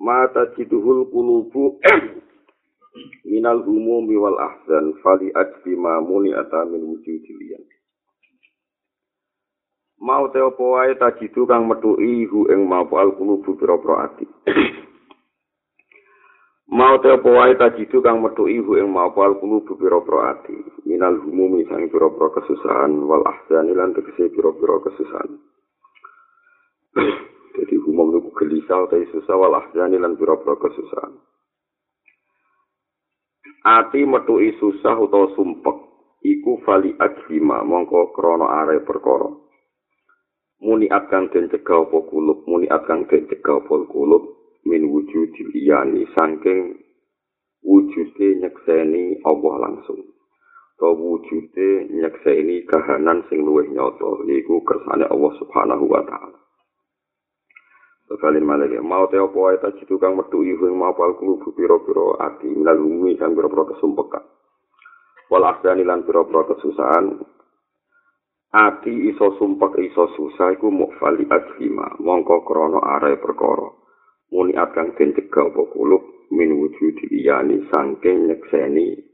Mata cituhul kulubu minal humumi wal ahzan fali ajbi mamuni ata min wujudilian. Mau te opo wae tajidu kang metuki hu ing mapu al kulubu pira-pira ati. Mau te opo wae tajidu kang metuki hu ing mapu al kulubu pira-pira ati. Minal humumi sang pira-pira kesusahan wal ahzan lan tegese pira-pira kesusahan. Jadi umum niku gelisah utawa susah wal ahzani lan pira-pira kesusahan. Ati metuki susah utawa sumpek iku fali ajlima mongko krana are perkara. Muni akan den cegah apa kulub, muni akan den cegah apa kulub min wujudil iyani saking wujude nyekseni Allah langsung. To wujude nyekseni kahanan sing luwih nyata iku kersane Allah Subhanahu wa taala. Kalin malaya mau te opo ae tajidu kang metu ihu ing mau pal kulubu piro-piro ati minal umi kang piro-piro kesumpekan. Wal asdani lan piro-piro kesusahan. Ati iso sumpek iso susah iku mukfali ajlima mongko krono arai perkara. Muni akang den cegah apa kulub min wujudi iyani sangking nyekseni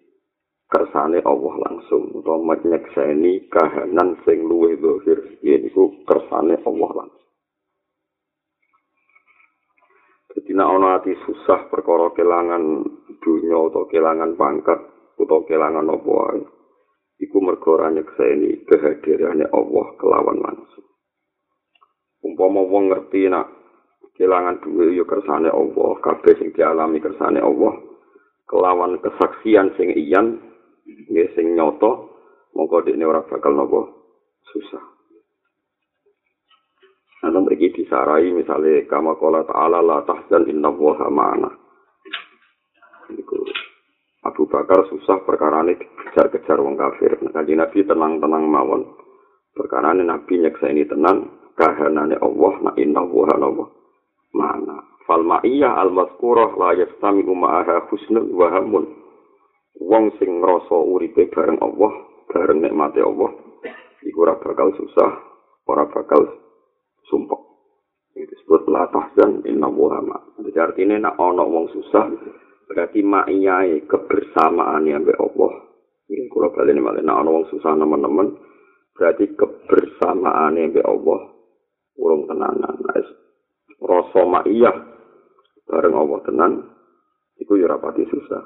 kersane Allah langsung utawa nyekseni kahanan sing luwih dohir yaiku kersane Allah langsung. Jadi nak ono ati susah perkara kelangan dunia atau kelangan pangkat atau kelangan apa wae. Iku mergo ora nyekseni kehadirane Allah kelawan langsung. Umpama wong ngerti nak kelangan duwe ya kersane Allah, kabeh sing dialami kersane Allah kelawan kesaksian sing iyan nggih sing nyata mongko dekne ora bakal napa susah. Ana mriki disarai misale kama qala ta'ala la tahzan inna waha ma'ana. Iku Abu Bakar susah perkara ini dikejar-kejar wong kafir. Nabi Nabi tenang-tenang mawon. Perkara ini Nabi nyeksa ini tenang. Kahanane Allah na inna nawa ma'ana. Fal ma'iyah al-mazkurah la yastami uma'aha husnul wahamun. Wong sing ngrasa uripe bareng Allah, bareng nikmate Allah, iku ora bakal susah, ora bakal sumpah. Itu disebut la tahzan inna wuhama. Jadi artinya nak ono wong susah, berarti ma'iyai kebersamaan yang Allah. Ini kalau kalian malah nak ono wong susah teman-teman, berarti kebersamaan yang Allah. Urung tenanan. Rasa ma'iyah bareng Allah tenan, itu ya rapati susah.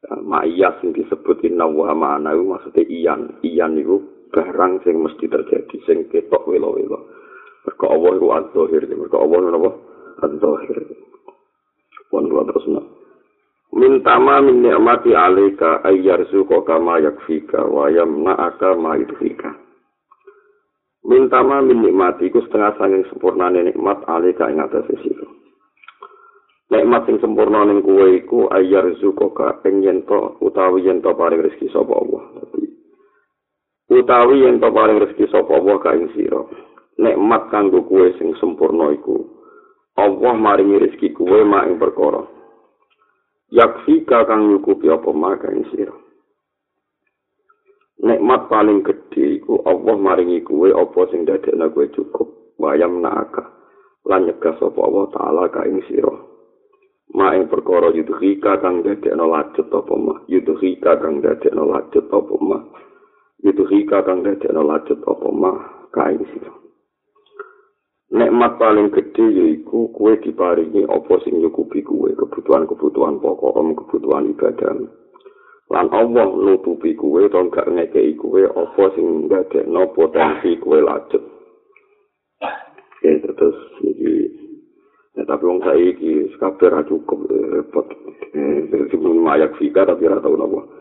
Ya, ma'iyah yang disebut inna wuhama anayu maksudnya iyan. Iyan itu barang sing mesti terjadi, sing ketok welo-welo. Mereka Allah itu az-zahir. Mereka Allah itu apa? Az-zahir. Pun kula terus. Min tama min ni'mati alaika ayyarzuqa kama yakfika wa yamna'aka ma yudhika. Min tama min nikmati iku setengah sanging sempurnane nikmat alaika ing atase sira. Nikmat sing sempurna ning kowe iku ayyarzuqa ing yen to utawi yen to paring rezeki sapa Allah. Utawi yen to paring rezeki sapa Allah ka ing sira. Nikmat kanggo kuwe sing sempurna iku. Allah maringi rezeki kuwe mak ing perkara. Yakfika kang nyukupi apa mak ing sira. Nikmat paling gedhe iku Allah maringi kuwe apa sing dadekna kuwe cukup. Wayam naka lan nyegah sapa Allah taala ka ing sira. Mak ing perkara yudhika kang dadekna lajet apa mak? Yudhika kang dadekna lajet apa mak? Yudhika kang dadekna lajet apa mak ka ing sira Nekmat paling gede yaiku kue diparingi apa sing nyukupi kue kebutuhan-kebutuhan pokok kebutuhan ibadah. Lan Allah nutupi kue to gak ngekei kue apa sing ndadekno potensi kue lajet. Ya terus iki ya tapi wong saiki kabeh ra cukup repot. Eh mayak fika tapi ra tau napa.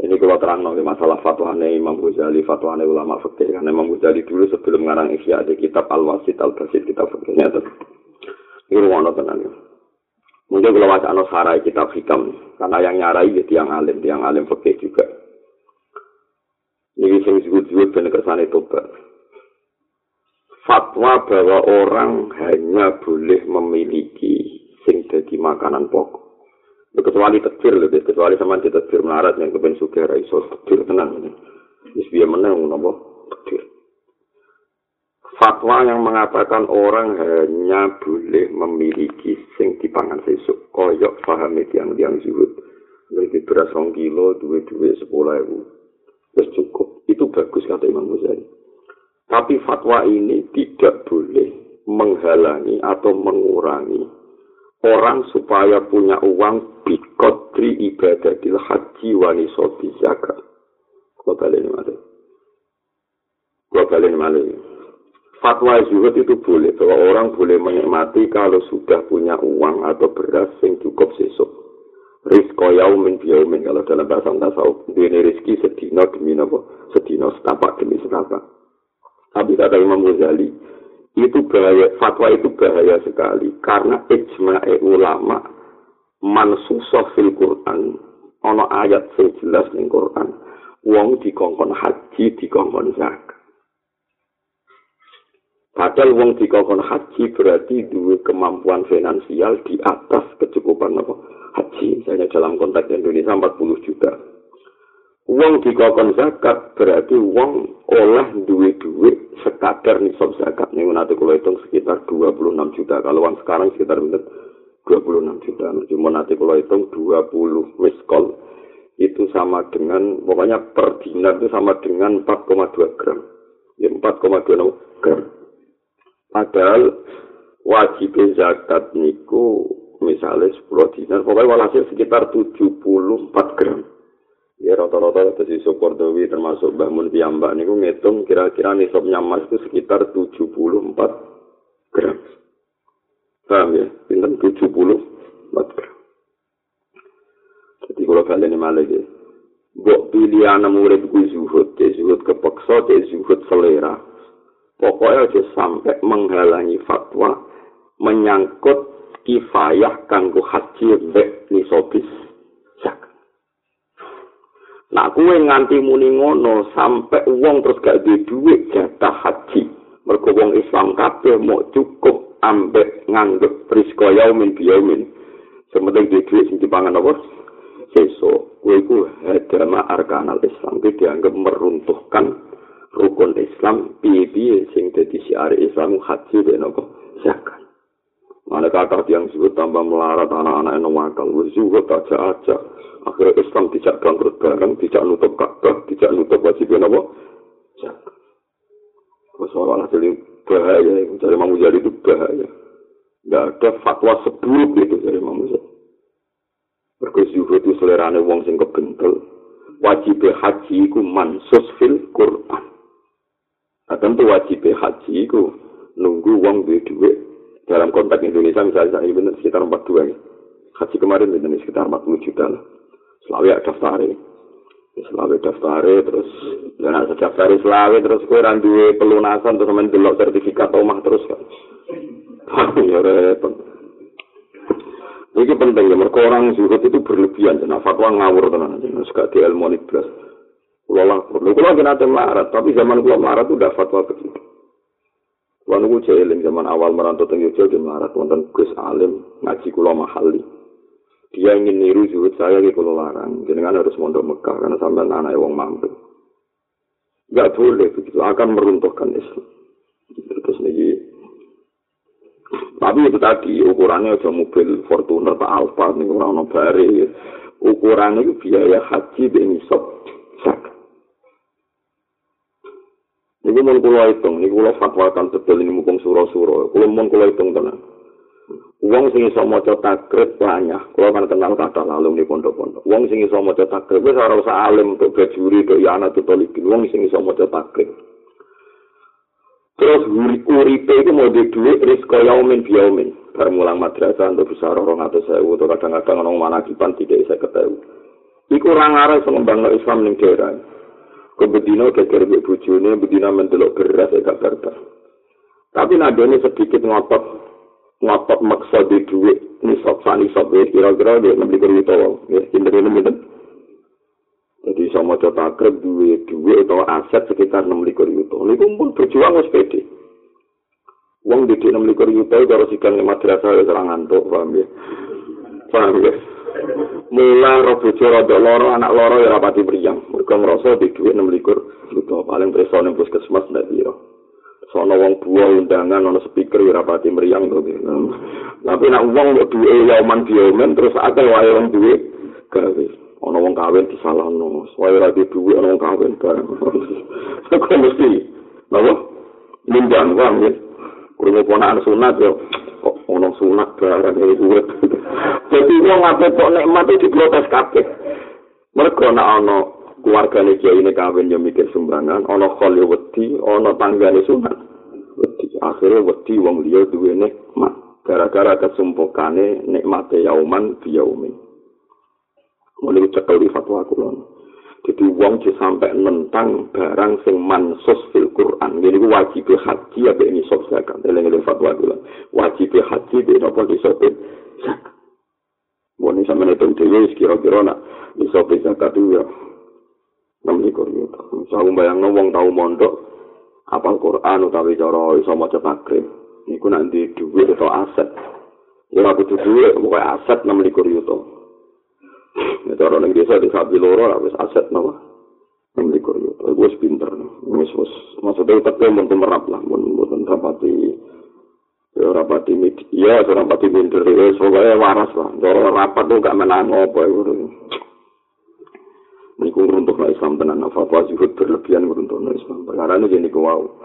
Ini kalau terang nanti masalah fatwanya Imam Ghazali, fatwanya ulama fikih. Karena Imam Ghazali dulu sebelum ngarang kitab Al-Wasit Al-Basit kitab fikihnya. Ini ruang tenang. Mungkin kalau wacana sarai kitab hikam, karena yang nyarai ya tiang alim, tiang alim fakih juga. Ini sing disebut-sebut benar kersane tobat. Fatwa bahwa orang hanya boleh memiliki sing jadi makanan pokok. Kecuali tekbir loh, kecuali sama di tekbir melarat yang kepen suka raiso tekbir tenang. Wis biar menang nopo tekbir. Fatwa yang mengatakan orang hanya boleh memiliki sing dipangan sesuk. Koyok paham yang yang zuhud. Lebih beras rong kilo, duit-duit sepuluh ribu. Terus cukup. Itu bagus kata Imam Ghazali. Tapi fatwa ini tidak boleh menghalangi atau mengurangi orang supaya punya uang bikodri ibadatil haji wanisobi zakat. Kau balik ini mana? Kau balik ini? Fatwa zuhud itu boleh bahwa orang boleh menikmati kalau sudah punya uang atau beras yang cukup sesuk. Rizko yaumin biyaumin kalau dalam bahasa tasawuf ini rizki sedino demi nopo sedino setapak demi setapak. Tapi kata Imam Ghazali itu bahaya fatwa itu bahaya sekali. Karena ijma'i ulama mansusoh fil Quran. Ono ayat sing jelas ning Quran. Wong dikongkon haji dikongkon zakat Padahal wong dikokon haji berarti dua kemampuan finansial di atas kecukupan apa? Haji. Misalnya dalam konteks Indonesia 40 juta. Wong dikokon zakat berarti wong olah duwe duit sekadar nisab zakat. Ini nanti kalau hitung sekitar 26 juta. Kalau uang sekarang sekitar 26 juta. Cuma nanti kalau hitung 20 miskol itu sama dengan pokoknya per dinar itu sama dengan 4,2 gram. Ya 4,2 gram. Padahal wajib zakat niku misalnya 10 dinar, pokoknya walhasil sekitar 74 gram. Ya rata-rata dari syukur dewi termasuk Mbah Mun Piyambak niku ngitung kira-kira nisabnya emas itu sekitar 74 gram. Paham ya? Pinten 74 gram. Jadi kalau kalian malah ya. Bok pilihan murid gue zuhud, zuhud kepeksa, zuhud selera. Pokoknya aja sampai menghalangi fatwa menyangkut kifayah kanggo haji mbek nisobis zakat. Nah, kue nganti muni ngono sampai uang terus gak di duit jatah haji. Mergo wong Islam kabeh mau cukup ambek nganggep risko yaumin biyaumin. Sementing di duit sing dipangan apa? Seso, kue ku hadama arkanal Islam itu dianggap meruntuhkan rukun Islam piye-piye sing dadi syiar Islam haji ben apa zakat. Mana kakak yang sebut tambah melarat anak-anak yang wakal, juga tak aja. Akhirnya Islam tidak bangkrut bareng, tidak nutup kakak, tidak nutup wajib apa? Zakat. Soal hasil bahaya, dari Imam Mujahid itu bahaya. Tidak ada fatwa seburuk itu dari Mujahid. Berkesuhu itu selerane wong sing kebentel. Wajib haji ku mansus fil Quran. Nah, tentu wajib haji itu nunggu uang duit duit dalam konteks Indonesia misalnya saya benar sekitar 42 ya. Haji kemarin benar sekitar 40 juta lah. Selawe daftar Selawe daftar terus dan ada daftar selawe terus kue randu pelunasan terus main delok sertifikat omah terus kan. ya repot. Ini penting ya, mereka orang zuhud itu berlebihan, dan fatwa ngawur tenan, dan suka di ilmu. Kulo lah, kulo kulo kena melarat, tapi zaman kulo melarat itu udah fatwa begitu. Kulo nunggu jeeling zaman awal merantau teng Yogyakarta melarat, wonten Gus Alim ngaji kulo mahali. Dia ingin niru zuhud saya di kulo larang, jenengan harus mondok Mekah karena sampai anak wong mampu. Gak boleh begitu, akan meruntuhkan Islam. Terus nih, tapi itu tadi ukurannya aja mobil Fortuner Pak Alfa nih orang bari. Ukurannya itu biaya haji benisop sak. Niku mun kula hitung, niku kula fatwakan betul ini mumpung suro-suro. Kula mun kula hitung tenan. Wong sing iso maca takrib banyak. Kula kan kenal kata lalu di pondok-pondok. Wong sing iso maca takrib wis ora usah alim untuk bajuri untuk ya anak tutorikin. Wong sing iso maca takrib. Terus uripe itu mau di duit risko yaumin biyaumin. Barang mulang madrasah untuk bisa orang atau sewu atau kadang-kadang orang mana kipan tidak bisa ketahui. Iku orang arah sengembang Islam ning daerah. Kebedina geger mbek bojone, bedina mendelok beras ya gak berkah. Tapi nadone sedikit ngotot ngotot maksa di duit nisab sani sab kira-kira dia enam likur yuta ya cinta ini minta jadi sama maca takrib duit duit atau aset sekitar enam likur yuta ini pun berjuang wis pede. Wong di enam likur yuta kalau sikan di madrasah ya serang ngantuk paham ya? Paham ya? Mula roh bojo rada loro anak loro ya rapati priang mergo ngrasa di duit enam likur paling preso ning puskesmas ndak piro sono wong buah undangan ono speaker ya rapati meriang to tapi nak wong mbok duwe yauman biomen terus akeh wae wong duwe gawe. Ono wong kawin disalahno wae ora di duwe ono wong kawin bareng. Kok mesti? Napa? Nimbang wong ya? Kurang ponakan sunat kok ono sunat bareng iki duwe jadi wong ape kok nikmat itu diprotes kabeh. Mergo nak ono keluargane kiai ini kawin yang mikir sumbangan, ono khol ya wedi, ono tanggane sunat. Wedi, akhirnya wedi wong liya duwe nikmat. Gara-gara kesumpukane nikmate yauman biyaumin. Mulai cekel di fatwa kulon. Jadi wong di sampai nentang barang sing mansus fil Quran. Jadi wajib haji ya ini sok zakat. Eleng-eleng fatwa kulon. Wajib haji di nopo di sok zakat. Wong ini sama netung dewe kira-kira nak di sok zakat ya enam likur yuta. Saya bayang wong tahu mondok apal Quran utawi cara iso maca takrib. Niku nanti duit atau aset. Ya aku tuh duit, pokoknya aset enam likur yuta. Ya cara neng desa di sapi loro wis aset nama. Enam likur yuta. Gue pinter. Wis wis maksudnya tetep mau merap lah, mau mau rapati. Ya rapati media, ya rapati pinter. Ya pokoknya waras lah. Cara rapat tuh gak menang apa ya. Niku ngruntuhno Islam tenan fatwa zuhud berlebihan ngruntuhno Islam. Perkara ini jadi kau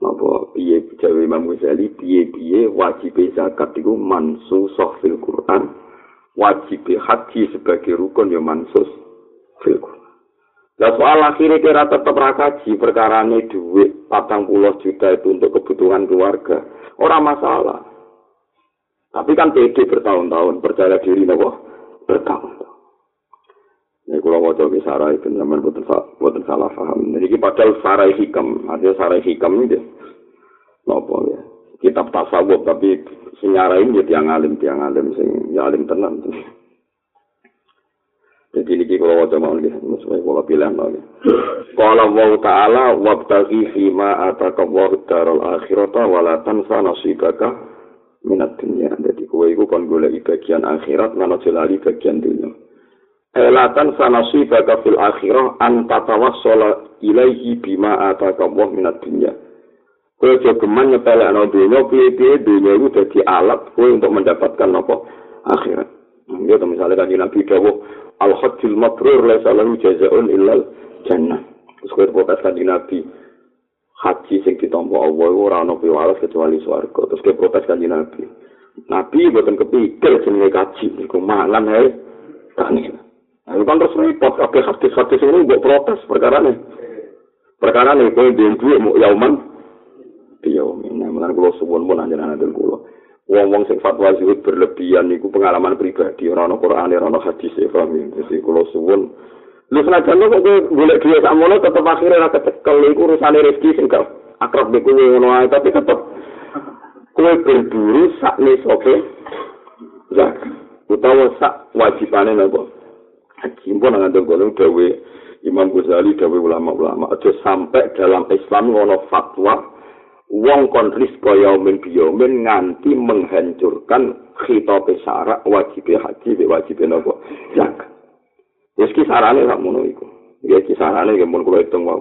apa piye jawa Imam Ghazali? Piye piye wajib zakat itu mansus fil Quran? Wajib haji sebagai rukun ya mansus fil Quran. Nah soal akhirnya kira tetap rakaji perkara ini duit patang puluh juta itu untuk kebutuhan keluarga. Orang masalah. Tapi kan pede bertahun-tahun percaya diri nopo bertahun-tahun Ini kalau mau coba sarai, itu zaman buatan salah paham. Jadi padahal sarai hikam, artinya sarai hikam ini. Nopo ya. Kitab tasawuf, tapi senyarain dia tiang alim, tiang alim, sing ya alim tenang. Jadi ini kalau mau coba lagi, sesuai kalau pilihan lagi. Kalau mau ta'ala, wabtagi fima ataka wahud darul akhirata, walatan sa nasibaka minat dunia. Jadi kue itu kan boleh bagian akhirat, mana jelali bagian dunia. Elatan sanasi baka fil akhirah an tatawassala ilaihi bima ataka Allah minat dunya. Kowe aja geman nyepelekno dunya piye-piye dunya iku dadi alat kowe untuk mendapatkan apa akhirat. Ya to misale kan Nabi dawuh al hajjul mabrur la salahu jazaa'un illal jannah. Terus kowe protes kan Nabi haji sing ditampa Allah ora ana piwales kecuali swarga. Terus kowe protes kan Nabi. Nabi boten kepikir jenenge kaji iku mangan ae. Tangi. Ini kan terus repot, kabeh hadis-hadis ini buat protes perkara ini. Perkara ini, kau yang duit mau yauman, di yaumin. Nah, malah kalau suwun pun aja nanti kulo. Wong-wong sing fatwa zuhud berlebihan niku pengalaman pribadi, ora ana Quran, ora ana hadis e paham. Jadi kula suwun Lu senajan kok golek duit sak mono tetep akhire ora kecekel iku urusane rezeki sing gak akrab be kuwi ngono ae tapi tetep kowe berburu sak nesoke zak utawa sak wajibane napa haji pun ngandung kono dawe Imam Ghazali dawe ulama-ulama. Aja sampai dalam Islam ngono fatwa wong kon rizqa yaumin biyaumin nganti menghancurkan khitab syarak wajib haji be wajib napa zakat wis ki sarane sak ngono iku. Ya ki sarane mun kula hitung wae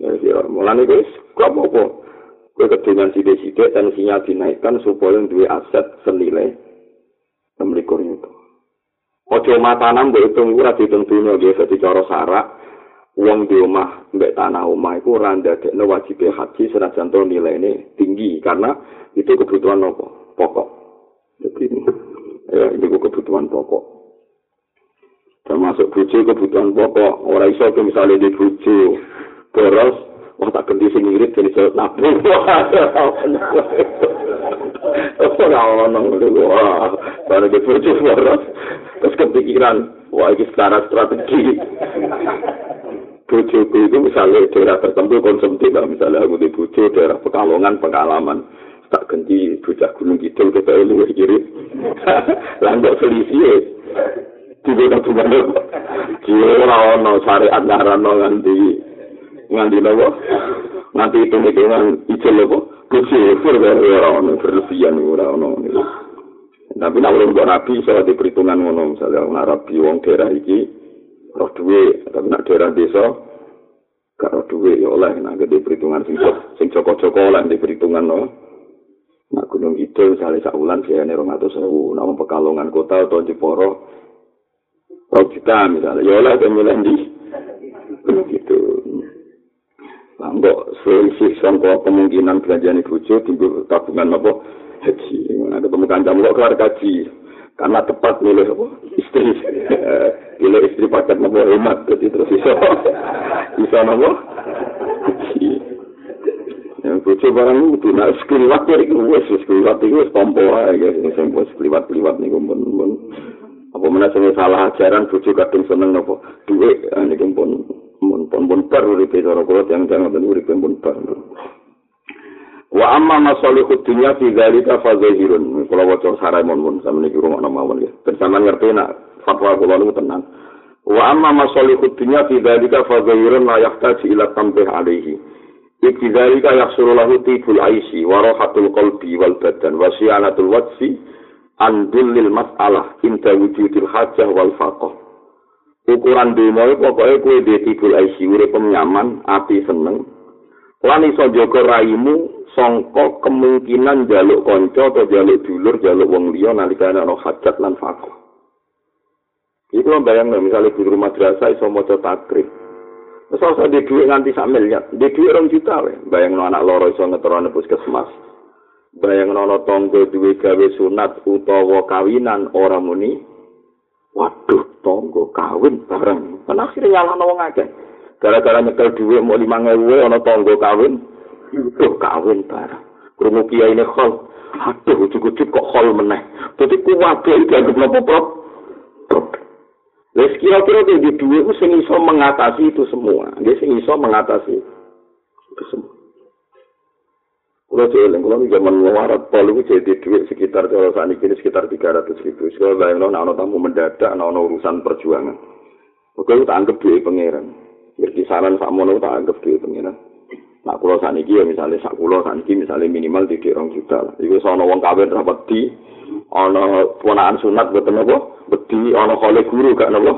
ya ya mulane wis kok apa kowe kedengan sithik-sithik tensinya dinaikkan supaya duwe aset senilai. 6 itu Ojo matanan mbok hitung ora dihitung dunya nggih dadi cara sarak. Wong di omah mbek tanah omah iku ora ndadekno wajib haji senajan to nilaine tinggi karena itu kebutuhan apa? Pokok. Jadi ya ini kebutuhan pokok. Termasuk bojo kebutuhan pokok. Ora iso misalnya di bojo boros wah tak ganti sing ngirit jadi saya nabung. Ora ono. Ngono. Wah, bojo boros. terus kepikiran wah ini secara strategi. Bojoku itu misalnya daerah tertentu konsumtif lah misalnya aku di bojo daerah pekalongan pengalaman. Tak ganti bocah gunung kidul kita lu kiri. Lah kok selisih tiga tabungan jiwa ora ono syariat nganti nganti nopo nganti hitung hitungan ijel nopo kusi ora ono berlebihan ora ono tapi nak belum rapi soal di perhitungan ngono misalnya ngarapi wong daerah iki roh duwe tapi nak daerah desa gak roh duwe ya oleh. Nak di perhitungan sing sing joko-joko oleh di perhitungan no. Nak gunung itu misalnya sak bulan saya nih rong pekalongan kota atau Jeporo, rong juta misalnya, ya lah kemudian di gunung itu. Nah, mbok selisih sangka kemungkinan belanjaan ibu cucu tinggal tabungan apa haji. Nah, ketemu kancam kok kelar kaji. Karena tepat milih apa? istri. Milih istri paket nopo hemat. Jadi terus bisa. Bisa nopo? Yang bojo barang itu, nah sekeliwat ya wes sekeliwat itu wes tompo aja, sekeliwat-sekeliwat nih. Apa mana salah ajaran bojo kadang seneng nopo duit, ini kumpul pun pun pun bar uri beda rokok yang jangan dan uri pun bar. Wa amma masalihu dunya fi dzalika fa zahirun. Kula waca sarai mon mon sama niki rumah nama mawon ya. Ben sampean ngerti nak fatwa kula niku tenang. Wa amma masalihu dunya fi dzalika fa zahirun la yahtaju ila tambih alaihi. Ibtidzalika yahsulu lahu tibul aisi wa rahatul qalbi wal badan wa siyanatul wajsi andul lil mas'alah inda wujudil hajah wal faqah. Ukuran itu pokoknya kue di tibul aisi urip nyaman, api seneng. Lan iso jaga raimu sangka kemungkinan jaluk kanca atau jaluk dulur, jaluk wong liya nalika ana hajat lan faqah. Iku lho bayang misalnya guru madrasah iso maca takrib. Wes ora di dhuwit nganti sak miliar. Di dhuwit rong juta wae. Bayangno anak loro iso ngeterone puskesmas. Bayangno ana tangga duwe gawe sunat utawa kawinan ora muni. Waduh, tangga kawin bareng. Kan akhirnya nyalahno wong akeh. Gara-gara nyekel dhuwit mau 5000 wae ana tangga kawin. Tuh kawin bareng. Krungu kiai ini khol. Aduh, ujuk-ujuk kok khol meneh. Dadi kuwabe iki anggap nopo prop. Wes kira-kira di duit itu sing iso mengatasi itu semua. Dia sing iso mengatasi itu semua. Kalau saya bilang, kalau zaman mewarat pol itu jadi duit sekitar kalau saat ini sekitar 300 ribu. Kalau bayang no, nah, tamu mendadak, nah, urusan perjuangan. Oke, tak anggap duit pangeran. Berkisaran sak mono tak anggap duit pangeran. Nah, kalau saat ini ya misalnya sak pulau saat ini misalnya minimal di orang juta. Iku sono wong kawin rapat di, ana ponakan sunat boten apa? Wedi ana kale guru gak napa?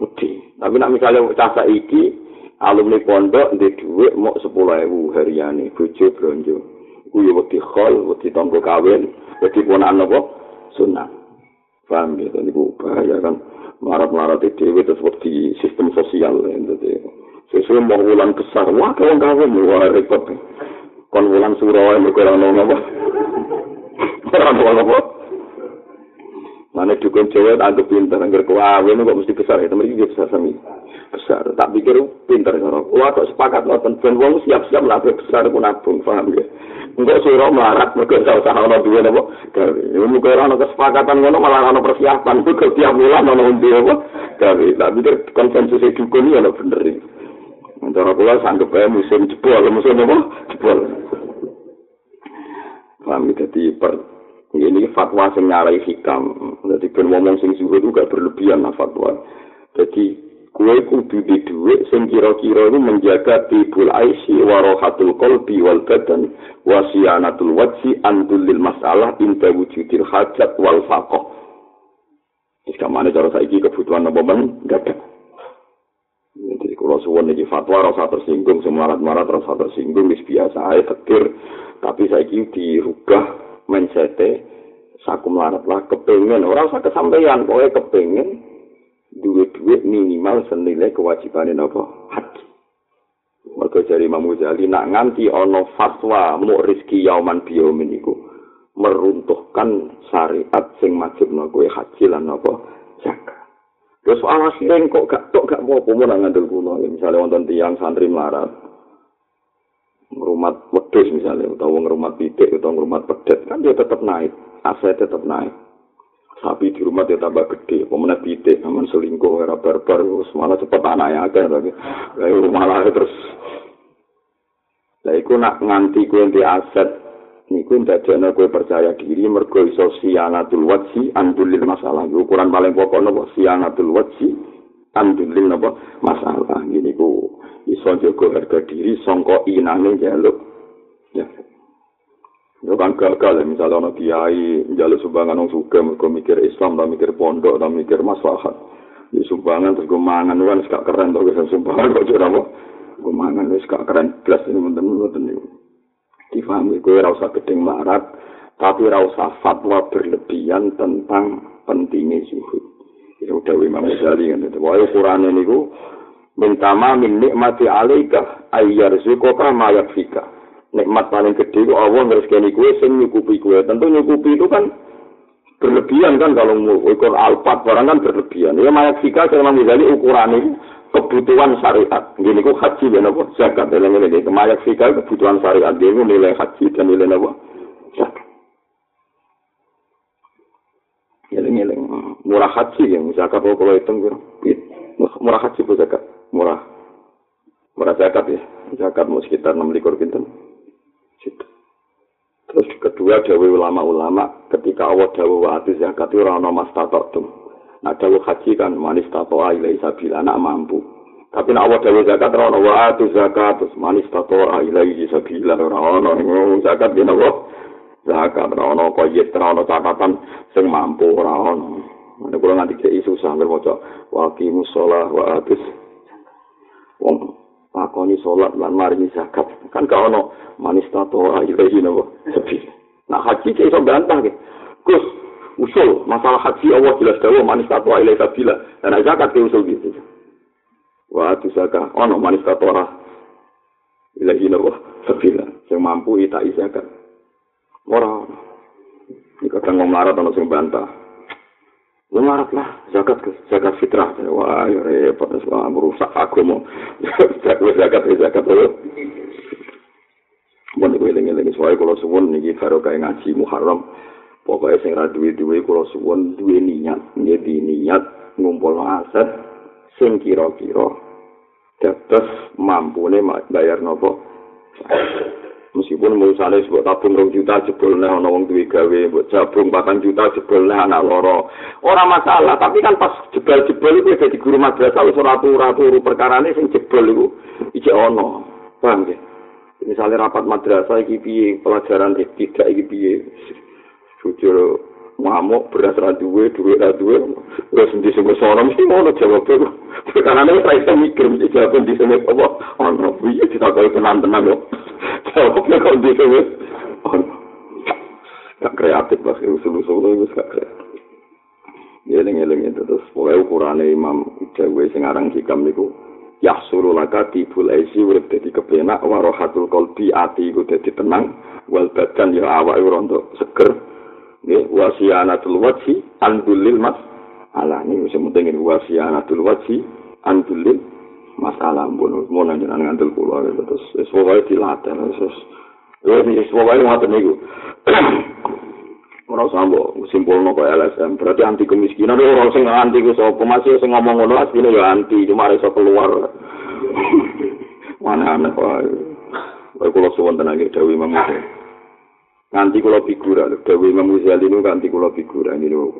Wedi. Tapi nek misale cah saiki alumni pondok ndek dhuwit mok 10.000 hariane bojo blonjo. Iku yo wedi khol, wedi tanggo kawin, wedi ponakan apa? Sunat. Paham ya, niku bahaya kan. Marat-marat dhewe terus wedi sistem sosial ente. Sesuai mau bulan besar, wah kawan kawan, wah repot. Kon bulan surau, mereka orang apa? Orang apa? Mana dukun cewek anggap pinter, anggar kawin kok mesti besar ya, temen ini besar sami. Besar, tak pikir pinter ya. Wah kok sepakat nonton, ben wong siap-siap lah besar pun nabung, paham ya. Enggak suruh melarat, mereka usah usaha ono dua. Tapi, mungkin orang kesepakatan ngono malah ono persiapan, mereka tiap bulan ono undi apa. Tapi, pikir konsensus dukun ini bener ini. Antara pula sanggup musim jebol, musim apa? Jebol. Ya, jadi per ini fatwa sing nyarai hikam jadi ben ngomong sing suhu itu berlebihan lah fatwa jadi kue kudu di duit sing kira-kira itu menjaga tibul aisi warohatul kolbi wal badan wasianatul wajsi andulil masalah inta wujudil hajat wal fakoh jika mana cara saiki kebutuhan apa men gak jadi kalau suwon ini fatwa rasa tersinggung semarat-marat rasa tersinggung biasa aja tekir tapi saiki dirubah mensete saku melarat lah kepengen. Orang usah kesampaian pokoknya kepengen duit-duit minimal senilai kewajiban apa? Haji mereka jari Imam Ghazali nak nganti ono fatwa mu rizki yauman biomin iku meruntuhkan syariat sing majib no kue haji lan apa? Jaga terus soal akhirnya kok gak tok gak mau pemuda ngandel kuno. Misalnya wonten tiang santri melarat ngerumat wedus misalnya, atau ngerumat pitik, atau ngerumat pedet, kan dia tetap naik, aset tetap naik. Sapi di rumah dia tambah gede, pemenang pitik, aman selingkuh, era barbar, malah cepat anaknya aja, tapi lalu malah terus. Lah iku nak nganti kuwi di aset niku ndadekno kowe percaya diri mergo iso sianatul wajhi andulil masalah. Ukuran paling pokok napa? Sianatul wajhi andulil napa? Masalah. Ngene ku iso jaga harga diri sangka inane jaluk ya Yo kan gagal misalnya ono kiai njaluk sumbangan wong suka mergo mikir Islam dan mikir pondok dan mikir maslahat. Di sumbangan terus gue mangan kan gak keren tuh bisa sumbangan kok jurah apa. Gue mangan wis gak keren belas ini menten menten ini. Difahami gue rasa gedeng marat tapi rasa fatwa berlebihan tentang pentingnya zuhud. Itu udah Imam Ghazali kan itu. Ukuran ini gue Mintama min nikmati alaika ayyar zukoka mayak fika. Nikmat paling gede kok Allah ngreskeni kuwe sing nyukupi kuwe. Tentu nyukupi itu kan berlebihan kan kalau ukur alpat barang kan berlebihan. Ya mayak fika saya menjadi ukuran ini kebutuhan syariat. Gini kok haji dan apa zakat dalam ini. Mayak fika kebutuhan syariat dia nilai haji dan nilai apa zakat. Ngiling-ngiling murah haji yang zakat kalau itu murah haji bu zakat murah murah zakat ya zakat mau sekitar enam likur pinten. Terus kedua dawe ulama-ulama ketika Allah dawe wa zakat itu rana mas tatotum. Nah dawe haji kan manis tato ilai sabila anak mampu. Tapi nak Allah dawe zakat rana wa atu zakat manis tato ilai sabila rana zakat gini Allah. Zakat rana koyit rana catatan sing mampu rana. Ini kalau nanti kayak susah nggak mau wakimu sholat wa. Wong lakoni sholat lan maringi zakat. Kan gak ono manis tato ilahi napa? Sepi. Nah haji ke iso bantah ke? Gus usul masalah haji Allah jelas dawa manis tato ilahi sabila dan zakat ke usul gitu. Wa tu zakat. Ono manis tato ilahi napa? Sabila sing mampu ita zakat. Ora ini kadang ngomong ono sing bantah Lumarat lah, zakat zakat fitrah. Wah, ya repot, wah, merusak aku mau. zakat, zakat, zakat. Mau gue lengi-lengi, soalnya kalau suwun nih, baru kayak ngaji Muharram. Pokoknya saya rada duwe-duwe, kalau suwun duwe niat. Jadi niat ngumpul aset, sing kira-kira. Terus mampu nih bayar nopo. Meskipun misalnya sebuah tabung rong juta jebol nih ono wong duwe gawe buat jabung bahkan juta jebol nih anak loro orang masalah tapi kan pas jebol jebol itu jadi guru madrasah wis ora turu perkara ini sing jebol itu iki ono paham ya misalnya rapat madrasah iki piye pelajaran tidak iki piye? Jujur ngamuk beras ra duwe duwe ra duwe wis endi sing ora mesti ngono jawab aku karena ra iso mikir mesti jawab endi sing apa? Ono piye ditakoki tenan-tenan yo jawab nek kok endi sing wis gak kreatif lah usul-usul itu gak kreatif. Ngeling-ngeling itu terus pokoknya ukurannya imam Jawa sing aran hikam niku Yahsuru laka tibul aisi urip dadi kepenak warohatul kolbi ati iku dadi tenang wal badan ya awak rontok seger. Nggih wasianatul wajhi andulil mas ala ini wis penting ini wasianatul wajhi andulil masalah pun mau nanya ngandel kula terus wis pokoke dilatih. Terus yo wis pokoke ngoten niku ora sambo simpul nopo LSM berarti anti kemiskinan ora sing anti ku sapa masih sing ngomong ngono asline ya anti. Cuma iso keluar. Mana wae Kalau kalau suwon tenang ya, Dewi Mamusia. nganti kula figura. Dewi Imam Ghazali niku nganti kula figura. Niku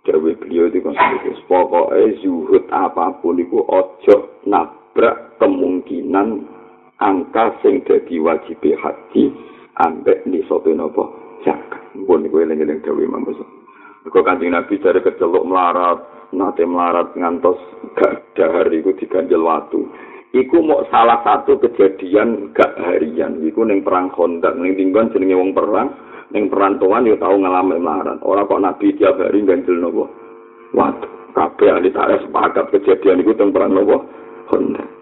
Dewi beliau itu kan pokoknya zuhud apapun itu ojo nabrak kemungkinan angka sing dadi wajib haji ambek ni sopo nopo zakat pun gue lengi Dewi Imam Ghazali Kau kancing Nabi dari kecelok melarat, nate melarat ngantos gak dahar itu diganjel waktu. Iku mau salah satu kejadian gak harian. Iku ning perang kondak ning tinggon jenenge wong perang ning perantauan yo tau ngalami melarat. Ora kok nabi tiap hari ganjel nopo? Waduh kabeh ahli tarikh sepakat kejadian iku teng perang nopo? Kondak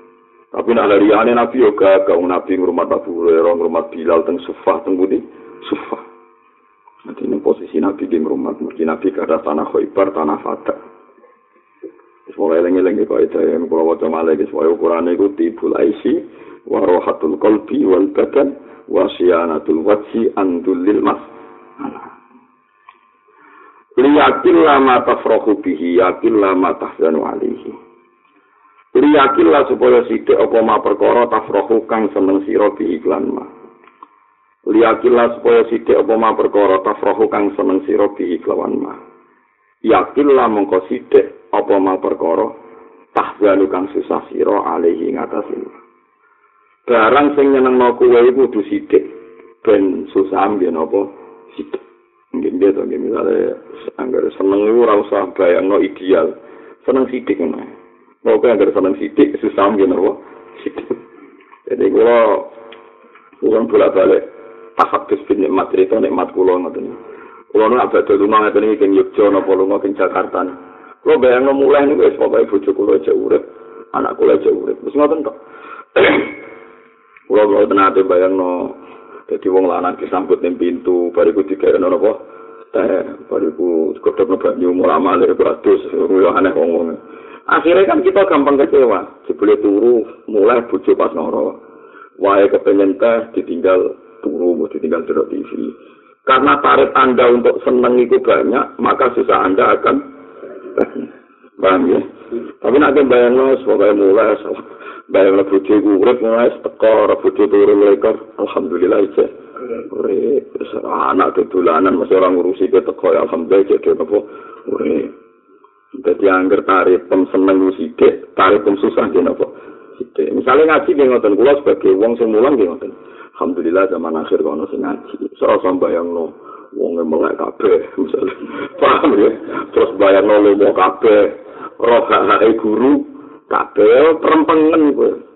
tapi nak lariane nabi yo gak gak nabi ngurmat Abu Hurairah ngurmat Bilal teng Sufah teng Budi Sufah. Nanti ini posisi nabi di ngurmat. Mungkin nabi kada tanah Khaybar tanah Fatah Semoga eling-eling kok itu yang kalau wajah malah guys, wajah ukuran itu tibul aisi, warohatul kolbi wal badan, wasyanatul wajhi andulil mas. Liyakin lama tafrohu bihi, yakin lama tahzanu alihi. Liyakin lah supaya sidik apa ma perkara tafrohu kang seneng siro bihi klan ma. liyakillah supaya sithik apa ma perkara tafrahu kang seneng sira bihi kelawan ma yakillah mongko sithik apa ma perkara tahzanu kang susah sira alihi ngatasi barang sing nyenengno kuwe iku kudu sithik ben susah amben apa sithik nggih nggih to nggih misale anggar seneng iku ora usah bayangno ideal seneng sithik ngono Pokoknya agar seneng sidik, susah ambil apa? Sidik. Jadi kalau Bukan bolak balik tahap bin nikmat cerita nikmat kulo ngoten. Kulo nak badhe rumah ngeten iki king Yogya napa lunga king Jakarta. Kulo bayangno mulai niku wis pokoke bojo kulo aja urip, anak kulo aja urip. Wis ngoten tok. Kulo kulo tenate bayangno dadi wong lanang disambut ning pintu bariku digawe napa teh bariku kodhok banyu mulai male beratus yo aneh wong Akhirnya kan kita gampang kecewa. Jebule turu mulai bojo pas noro. wae kepengen teh ditinggal turu ditinggal delok TV karena tarif anda untuk seneng itu banyak maka susah anda akan paham ya? Tapi nanti bayang lo sebagai mulai bayang lo bujo urip mulai teko bujo turu mereka. Alhamdulillah aja urip anak kedulanan masih orang ngurusi ke teko ya alhamdulillah jadi apa urip jadi angger tarif pem seneng musik tarif pem susah jadi apa. Misale ngaji nggih ngoten. Kula sebagai wong sing mulang nggih ngoten. Alhamdulillah zaman akhir kono sing ngaji. Ora sambayangno wong melek kabeh misale. Paham ya? Terus bayangno lomo kabeh. Roh hak guru kabeh perempengen.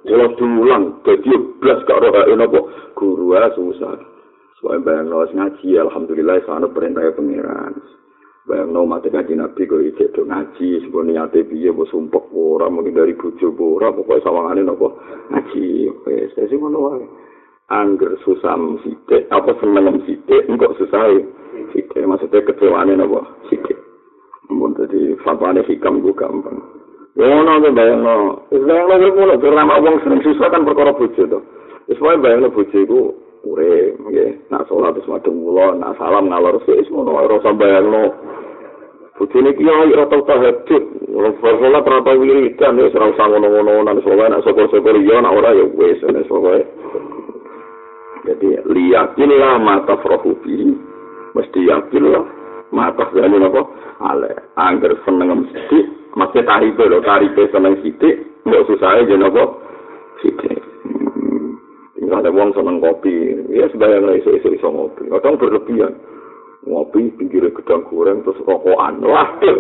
Kula diulang dadi blas roh hak napa guru ah susah. Soale bayangno ngaji alhamdulillah sana perintah pengiran. bayang no mati ngaji nabi kok ijek do ngaji sebuah niate piye bu sumpah ora mungkin dari bujo ora pokoknya sawangannya nopo ngaji wes saya sih wae angger susah sithik apa seneng sithik engko susah sithik maksudnya kecewane nopo sithik mun dadi fatwane hikam ku gampang. Yo ngono to bayang no wis no ngono karena wong seneng susah kan perkara bojo to wis wae bayang no bojo iku ure nggih. Nak salat wis madheng kula nak salam ngalor sik wis ngono ora usah bayangno. Bojone ki yo ora tau tahajud. Ora salat ora tau wiridan wis ora usah ngono-ngono. Nang salat nak syukur-syukur yo nak ora yo wis wis pokoke jadi liyakin lah mata frohubi mesti yakin lah mata jadi apa ale angger seneng mesti masih tarife lo tarife seneng sidik nggak susah aja nopo sidik Nggak ada uang seneng kopi. Ya sebayang lah iso-iso iso ngopi. Kadang berlebihan. Ngopi pinggir gedang goreng terus rokokan. Waduh.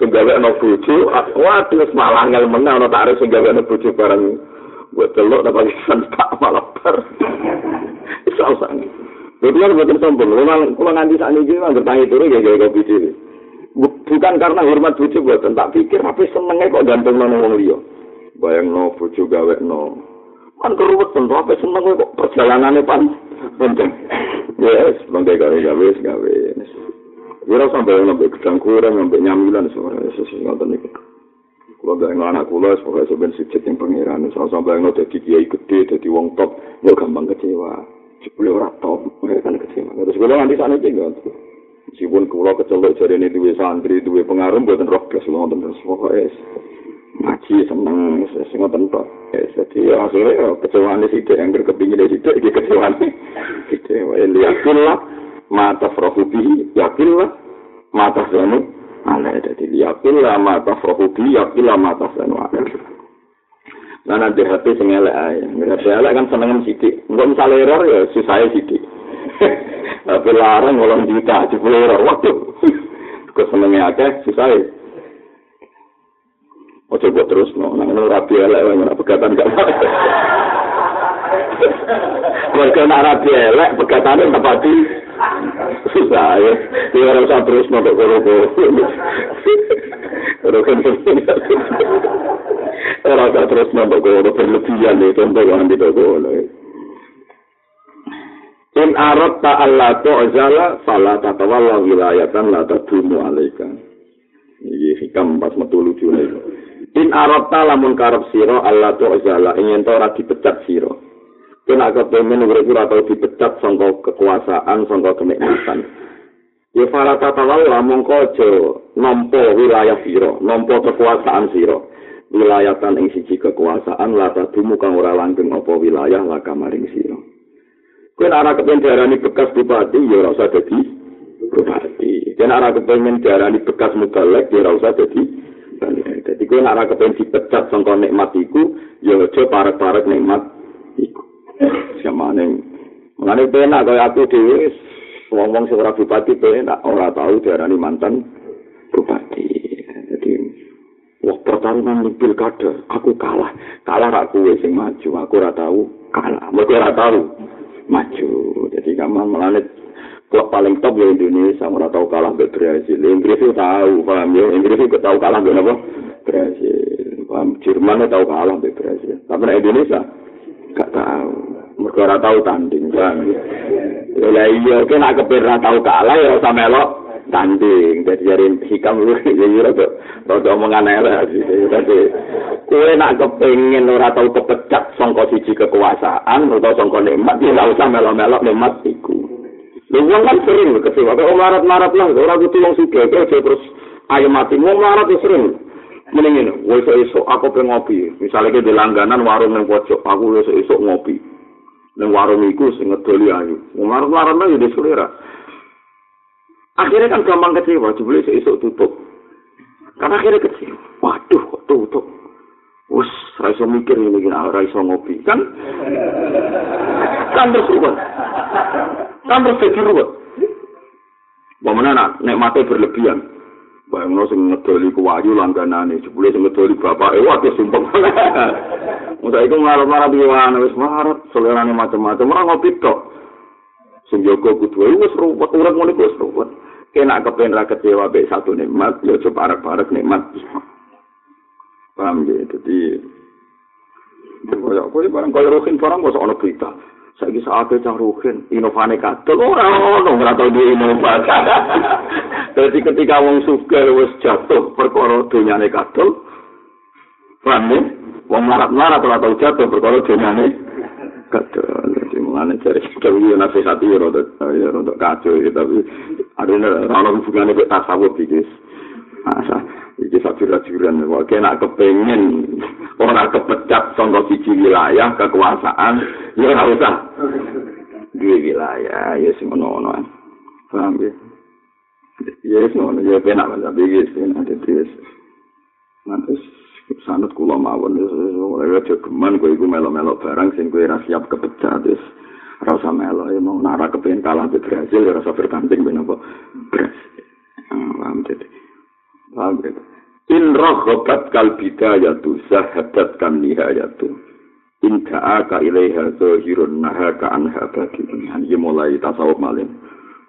Senggawe no buju. Waduh malah ngel menang. No tarik senggawe no buju bareng. Buat telur dan pagi sentak malah ber. Iso usang. Jadi kan buatan sombong. Kalau nanti saat ini juga bertanya turun ya gaya kopi sini. Bukan karena hormat buju buatan. Tak pikir tapi senengnya kok gantung no ngomong liya. Bayang no buju gawe no. kan keruwet tentu apa seneng kok perjalanannya pan penting yes bangga gawe gawe gawe Wira sampai ngambil gedang kurang, ngambil nyamilan, semuanya sesuatu nih. Kalau gak nggak anak kulo, sebagai sebenarnya sujud yang pangeran, soal sampai nggak jadi kiai gede, jadi wong top, ya gampang kecewa. Jepulnya orang top, mereka kan kecewa. Terus kulo nanti sana juga, meskipun kulo kecelok jadi ini dua santri, dua pengaruh, buatan roh gas, ngotot terus pokoknya. ngaji seneng sing ngoten tok jadi akhirnya kecewaan di situ yang berkepingin di situ iki kecewaan itu yakin lah mata frohubi yakin lah mata zanu ala jadi yakin lah mata frohubi yakin lah mata zanu ala Nah, nanti hati sing elek ae. Ngerti elek kan seneng sithik. Engko misale error ya susah sithik. Tapi larang ngolong juta, jebule error. Waduh. Kok senenge akeh susah Ojo buat terus no, nang no rapi elek wae ora pegatan gak. Mereka nak rapi elek pegatane tepati susah ya. Dia ora usah terus no kok kok. Ora kan Ora usah terus no kok berlebihan itu contoh yang di toko In arad ta'alla tu'zala fala tatawalla wilayatan la tadumu alaika. Ini hikam pas metu lucu nih. In arabta lamun karep sira Allah tu azala ingin to ora dipecat sira. Kena kepemen urip ora tau dipecat sangka kekuasaan, sangka kenikmatan. Ya fala tatawal lamun aja nampa wilayah sira, nampa kekuasaan sira. Wilayatan ing siji kekuasaan lata dumu kang ora langgeng apa wilayah laka maring sira. Nek ora kepen diarani bekas bupati ya ora usah dadi bupati. Yen ora kepengen diarani bekas mubalek ya ora usah dadi Jadi nek ora kepen dipecat sangka nikmat iku ya aja parek-parek nikmat Samane Mengenai penak kaya aku dhewe ngomong sing ora bupati penak ora tahu diarani mantan bupati. Jadi wah pertarungan di pilkada aku kalah. Kalah ra kowe sing maju, aku ora tahu kalah. Mergo ora tahu maju. Jadi kamu melanet klub paling top di Indonesia ora tahu kalah mbek Brazil. Inggris itu tahu, paham ya? Inggris itu tahu kalah mbek apa? Brazil. Paham? Jerman tahu kalah mbek Brazil. Tapi Indonesia gak tahu. Mergo ora tahu tanding, paham ya? Ya iya, oke nak kepir ora tahu kalah ya ora melok tanding. Jadi jari hikam lu ya iya rada rada omongan Jadi kowe nak kepengin ora tahu kepecat sangka siji kekuasaan utawa sangka nikmat ya ora usah melok-melok nikmat iku. Wong kan sering kecewa, kok marat-marat lah ora kudu wong sugih terus ayo mati wong marat sering. Mending ini, wes esok aku pengen ngopi. Misalnya kita langganan warung yang pojok, aku wes esok ngopi. Neng warung iku sing ngedoli ayu. Marah-marah nang di selera. Akhirnya kan gampang kecewa, jebule esuk tutup. Karena akhirnya kecewa. Waduh, kok tutup. Ra iso mikir iki ora iso ngopi. Kan kan ruwet. Kan ruwet. Bagaimana nek mate berlebihan? Bayangno sing ngedoli ku wayu langganane, jebule sing ngedoli bapake wae sumpah. Musa iku marah-marah piye wis marah, selerane macam-macam, ora ngopi tok. Sing jaga kudu wis ruwet, urip ngene wis ruwet. Kena kepen ra kecewa be satu nikmat, ya coba parek-parek nikmat. Paham ya, jadi Kaya kowe barang kaya rohin barang kok ana berita. saiki saate cah rugen inovane kadol ora ono ora tau di inovasi dadi ketika wong sugih wis jatuh perkara donyane kadol paham wong marat-marat ora tau jatuh perkara donyane kadol dadi mulane cari kewi nasi hati ya rada ya rada kacau ya tapi ada ora hubungane kok tasawuf iki asa iki sajur-sajuran kok kena kepengen ora kepecat sangka siji wilayah kekuasaan ya ora usah. Duwe wilayah ya sing ngono-ngono paham ya ya wis ngono ya penak kan tapi wis nanti wis nanti sanut kula mawon wis ora aja geman kowe iku melo-melo barang sing kowe ora siap kepecat wis ora usah melo ya mau nara kepengen kalah di Brazil ya ora usah bertanding ben apa paham jadi paham gitu In rohobat kal bidayatu zahadat kan nihayatu. In ka'aka ilaiha zohirun naha ka'anha bagi. Ini mulai tasawuf malim.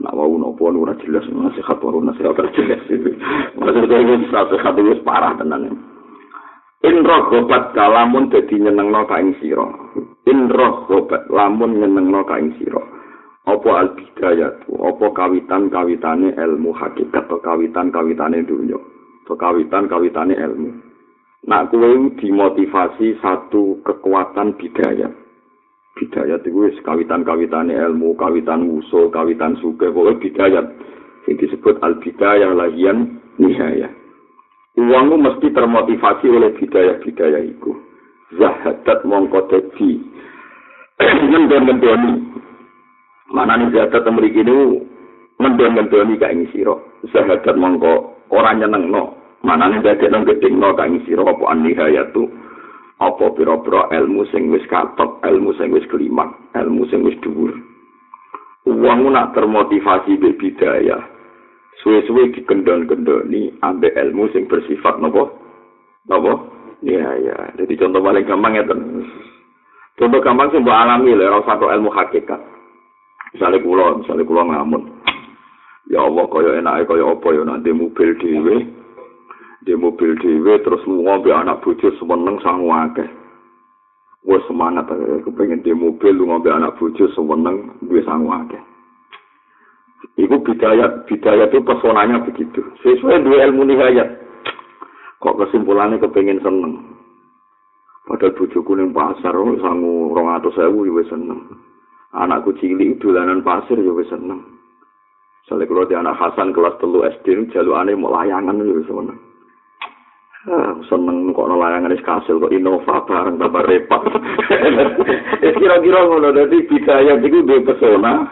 Nak wau nopo ora jelas nasihat waru nasihat ora jelas itu. Maksudnya ini nasihat itu parah tenan. In rohobat kalamun dadi nyenengno ka ing sira. In rohobat lamun nyenengno ka ing sira. Apa al bidayatu, apa kawitan-kawitane ilmu hakikat atau kawitan-kawitane dunya. kawitan kawitane ilmu. Nak kuwe dimotivasi satu kekuatan bidaya. Bidaya itu wis kawitan kawitane ilmu, kawitan usul, kawitan suke, pokoknya bidaya. Ini disebut al bidaya lahian nihaya. Uangmu mesti termotivasi oleh bidaya-bidaya itu. Zahadat mongko dadi ngendon-ngendoni. Mana nih zahadat memiliki ini ngendon-ngendoni kayak ini siro. Zahadat mongko ora nyenengno manane dadi nang gedhingno kang sira apa anihayatu apa pira-pira ilmu sing wis katok ilmu sing wis kelimak ilmu sing wis dhuwur? Wong nak termotivasi be bidaya suwe-suwe dikendon-kendoni ambek ilmu sing bersifat nopo nopo iya iya jadi contoh paling gampang ya contoh gampang sih mbak alami lah satu ilmu hakikat. Misalnya kulo misalnya kulo ngamun ya Allah kaya enake kaya apa ya nanti mobil dhewe di mobil dhewe terus lunga be anak bojo seneng sangu akeh wis semangat aku kepengin di mobil lunga be anak bojo seneng duwe sangu akeh Iku bidayat, bidayat itu pesonanya begitu. Sesuai dua ilmu nihayat. Kok kesimpulannya kepengen seneng. Padahal bujuku ning pasar, oh, sangu rong atau sewu, ya seneng. Anakku cilik, dolanan pasir, ya seneng. Soalnya kalau anak Hasan kelas telu SD ini jalur aneh mau layangan itu sebenarnya. Ah, seneng kok layangan wis kasil kok Innova bareng tambah repot. Wis kira-kira ngono dadi bidaya iki duwe pesona.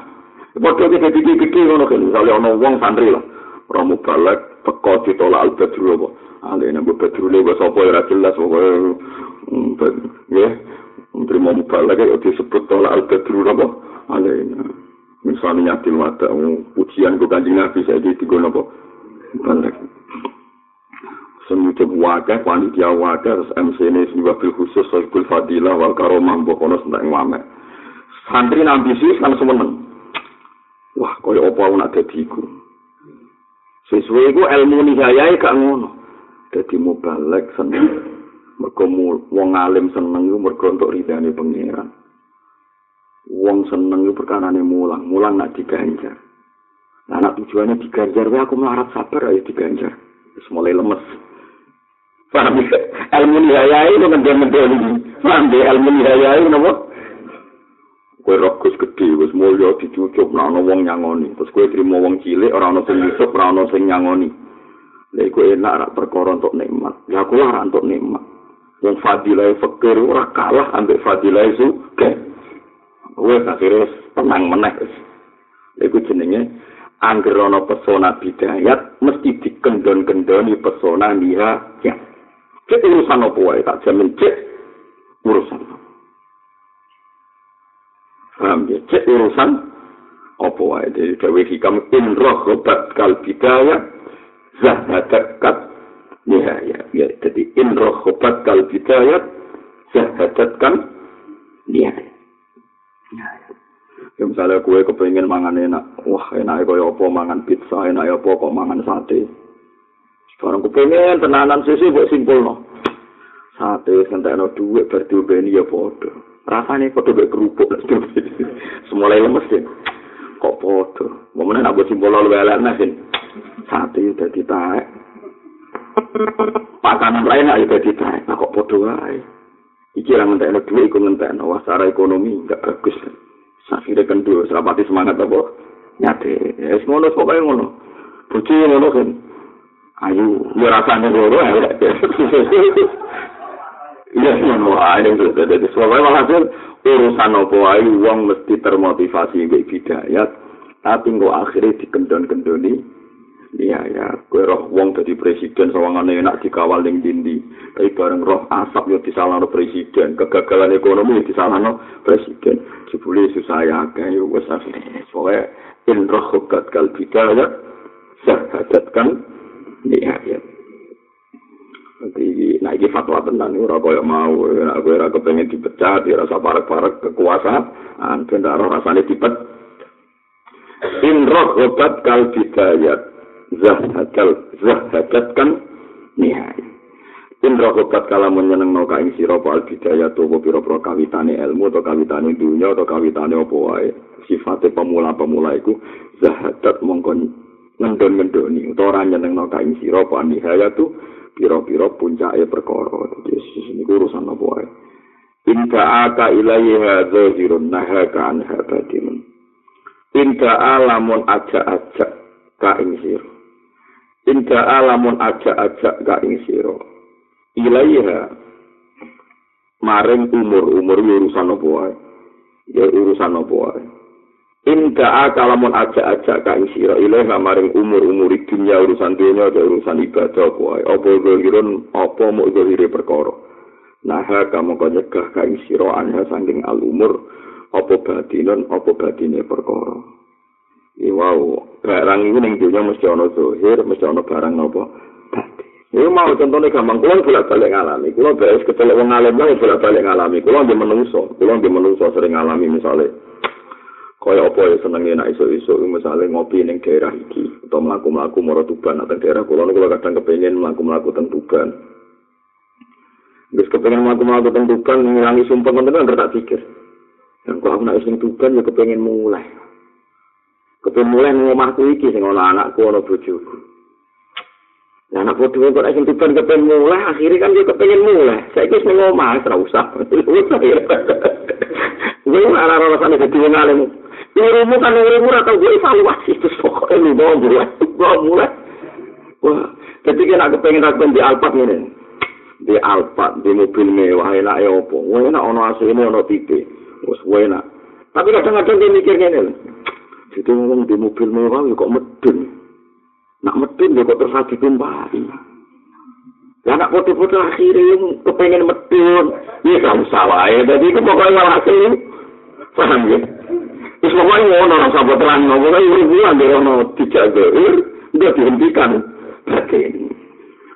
Padha iki dadi gede ngono kan misale ana wong santri lah. Romo balik teko ditolak al-badru apa. Ale nek badru le wis apa ora jelas kok ya. Menteri mau balik kok disebut tolak al-badru apa. Ale misalnya nyatil mata pujian ke kanjeng Nabi saya di tiga nopo semujuk wakil, panitia wakil, terus MC ini sebagai khusus, sohibul fadilah, wal karomah, bokono, sentak ngwame. Santri ambisius kan semeneng. Wah, kaya apa aku nak dadiku. Sesuai itu ilmu nihayai gak ngono. Jadi mau seneng. Mereka wong alim seneng itu mereka untuk ridhani pengiran. Wong seneng itu perkara mulang. Mulang nak diganjar. Nah, anak tujuannya diganjar, aku melarat sabar ayo diganjar. Terus mulai lemes. Paham ya? Ilmu nihayai itu ngendel-ngendel ini. Paham ya? Ilmu nihayai itu apa? Kue rokus gede, wis mulya dicucup, nah ana wong nyangoni. Terus kue terima wong cilik, ora ana sing nyusup, ora ana sing nyangoni. Lha iku enak rak perkara untuk nikmat. Ya aku ora untuk nikmat. Wong fadilah fakir ora kalah ambek fadilah suke. Kue akhirnya tenang meneh. Lha iku jenenge angger ana pesona bidayat mesti dikendon-kendoni pesona nihayat. Cek urusan apa wae tak jamin cek urusan. Paham ya? Cek urusan apa wae dari dewe hikam in rohobat kal bidaya zahadakat nihaya. Ya, jadi in rohobat kal bidaya zahadakan nihaya. Ya, misalnya kue kepengen mangan enak, wah enak kaya apa mangan pizza, enak apa kok mangan sate. Barang kepengen tenanan sisi buat simpul. Sate ngentek no duit berdiubeni ya podo. Rasanya podo buat kerupuk. Semulai lemes ya. Kok podo. Momennya nak buat simpul lo lebih nasin. Sate udah ditarik. Pakanan lain aja udah ditarik. Nah kok podo aja. Iki orang ngentek duit ikut ngentek. Wah secara ekonomi gak bagus. Sakirnya kendul. Serapati semangat apa. Nyate. Ya semuanya pokoknya ngono. Buci ngono kan. Ayu ya rasane loro ya ngono ae ning dadi soalnya malah urusan opo ae wong mesti termotivasi mbek bidayat tapi kok akhirnya dikendon-kendoni iya ya kowe roh wong dadi presiden sawangane enak dikawal ning dindi tapi bareng roh asap yo disalahno presiden kegagalan ekonomi disalahno presiden. Jebule susah ya yo wis akhirnya soalnya in roh kal bidayat sahadatkan Iya, iya. Nanti, nah ini fatwa tentang ini, kaya mau, nah, gue rasa kepengen dipecat, ya rasa parek-parek kekuasaan, dan rasa rasanya dipet. In roh kal bidayat, zahadal, zahadat kan, nihai. In roh obat kala menyeneng no kain siro pal bidayat, tuh piro-piro kawitane ilmu, atau kawitane dunia, atau kawitane apa wae. Sifatnya pemula-pemula itu, zahadat mongkon ngendon-ngendoni utawa ora nyenengno kain sira apa nihaya tu pira-pira puncake perkara. Dadi niku urusan apa wae? Inta aka ilaiha zahirun nahaka an habatin inta alamun aja-aja ka ing sira. Inta alamun aja-aja ka ing sira. Ilaiha. Maring umur-umur urusan apa wae? Ya urusan apa wae Inda akalamun aja-aja ka isira ilaih maring umur-umur dunia urusan dunia atau urusan ibadah apa apa zahirun apa mau zahire perkara? Nah kamu kau nyegah ka isira anha saking al umur apa batinan apa batine perkara? Iki wow barang iki ning dunia mesti ana zahir mesti ana barang apa? Batin Ini mau contohnya gampang, kulon bolak balik ngalami. Kulon beres kecelek wong alim lah, bolak balik ngalami. Kulon di menungso, kulon di menungso sering ngalami misalnya. Kaya apa ya senenge nek iso-iso misale ngopi ning daerah iki atau mlaku-mlaku mara tuban atau daerah kula. Niku kadang kepengin mlaku-mlaku teng tuban. Wis kepengin mlaku-mlaku teng tuban ngilangi sumpah ngoten kan tak pikir. Dan kok aku nek sing tuban ya kepengin mulai. Kepengin mulai ning omahku iki sing ana anakku ana bojoku. Nah, anak bodoh kok sing tuban kepengin mulai akhirnya kan dia kepengin mulai. Wis ning omah ora usah. Gue ora-ora rasane dadi wong alim. Urimu kan urimu ora tau gue evaluasi terus pokoknya lu mau mulai, mau mulai. Wah, ketika nak kepengen aku di Alphard ini, di Alphard, di mobil mewah, enak ya apa? Enak ono AC ini ono tipe, wes enak. Tapi kadang-kadang dia mikir gini, jadi ngomong di mobil mewah kok medun, nak medun ya kok terus lagi tumpahin. Ya nak foto-foto akhirnya kepengen medun, ya kamu salah ya. Jadi itu pokoknya malah paham ya? Terus pokoknya ngono rasa terang, pokoknya ribuan dia ono tidak geir, udah dihentikan. Berarti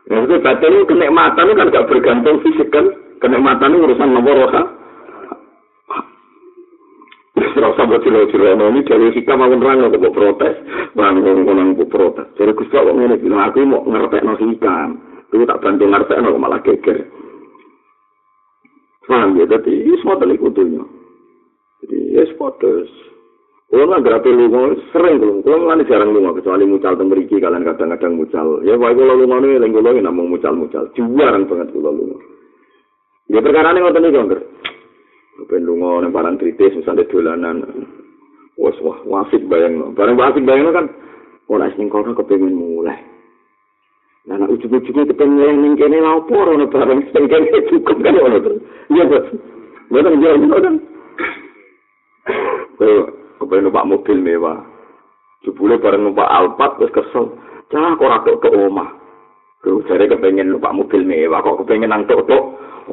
Ya itu itu kenikmatan kan gak bergantung fisik kan. Kenikmatan itu urusan nomor roha. Terus sampai cilo-cilo ini dari sikap mau nerang aku mau protes. Bangun ngomong mau protes. Jadi Gus kok ngene bilang aku mau ngertek no. Itu tak bantu ngertek no malah geger. Paham ya? Jadi ini semua telik kutunya. Jadi ya sepotus. Kalau nggak gratis lungo sering kalau kalau nggak jarang lungo kecuali mucal tembriki kalian kadang-kadang mucal. Ya baik kalau lungo nih lenggo lungo namun mucal-mucal. Jarang banget kalau lungo. Ya perkara ini ngotot nih kan. Kepen lungo nih barang kritis misalnya dolanan. Wah wah wasik bayang lo. Barang wasik bayang lo kan. Orang asing kono kepengen mulai. Nah, nak ujung-ujungnya kepengen yang kene lapor, orang barang sing kene cukup kan orang terus. Iya bos. Betul jauh betul kepengen numpak mobil mewah. Jebule bareng numpak Alphard wis kesel. Cah kok ora tok omah. Kuwi jare kepengen numpak mobil mewah kok kepengen nang tok tok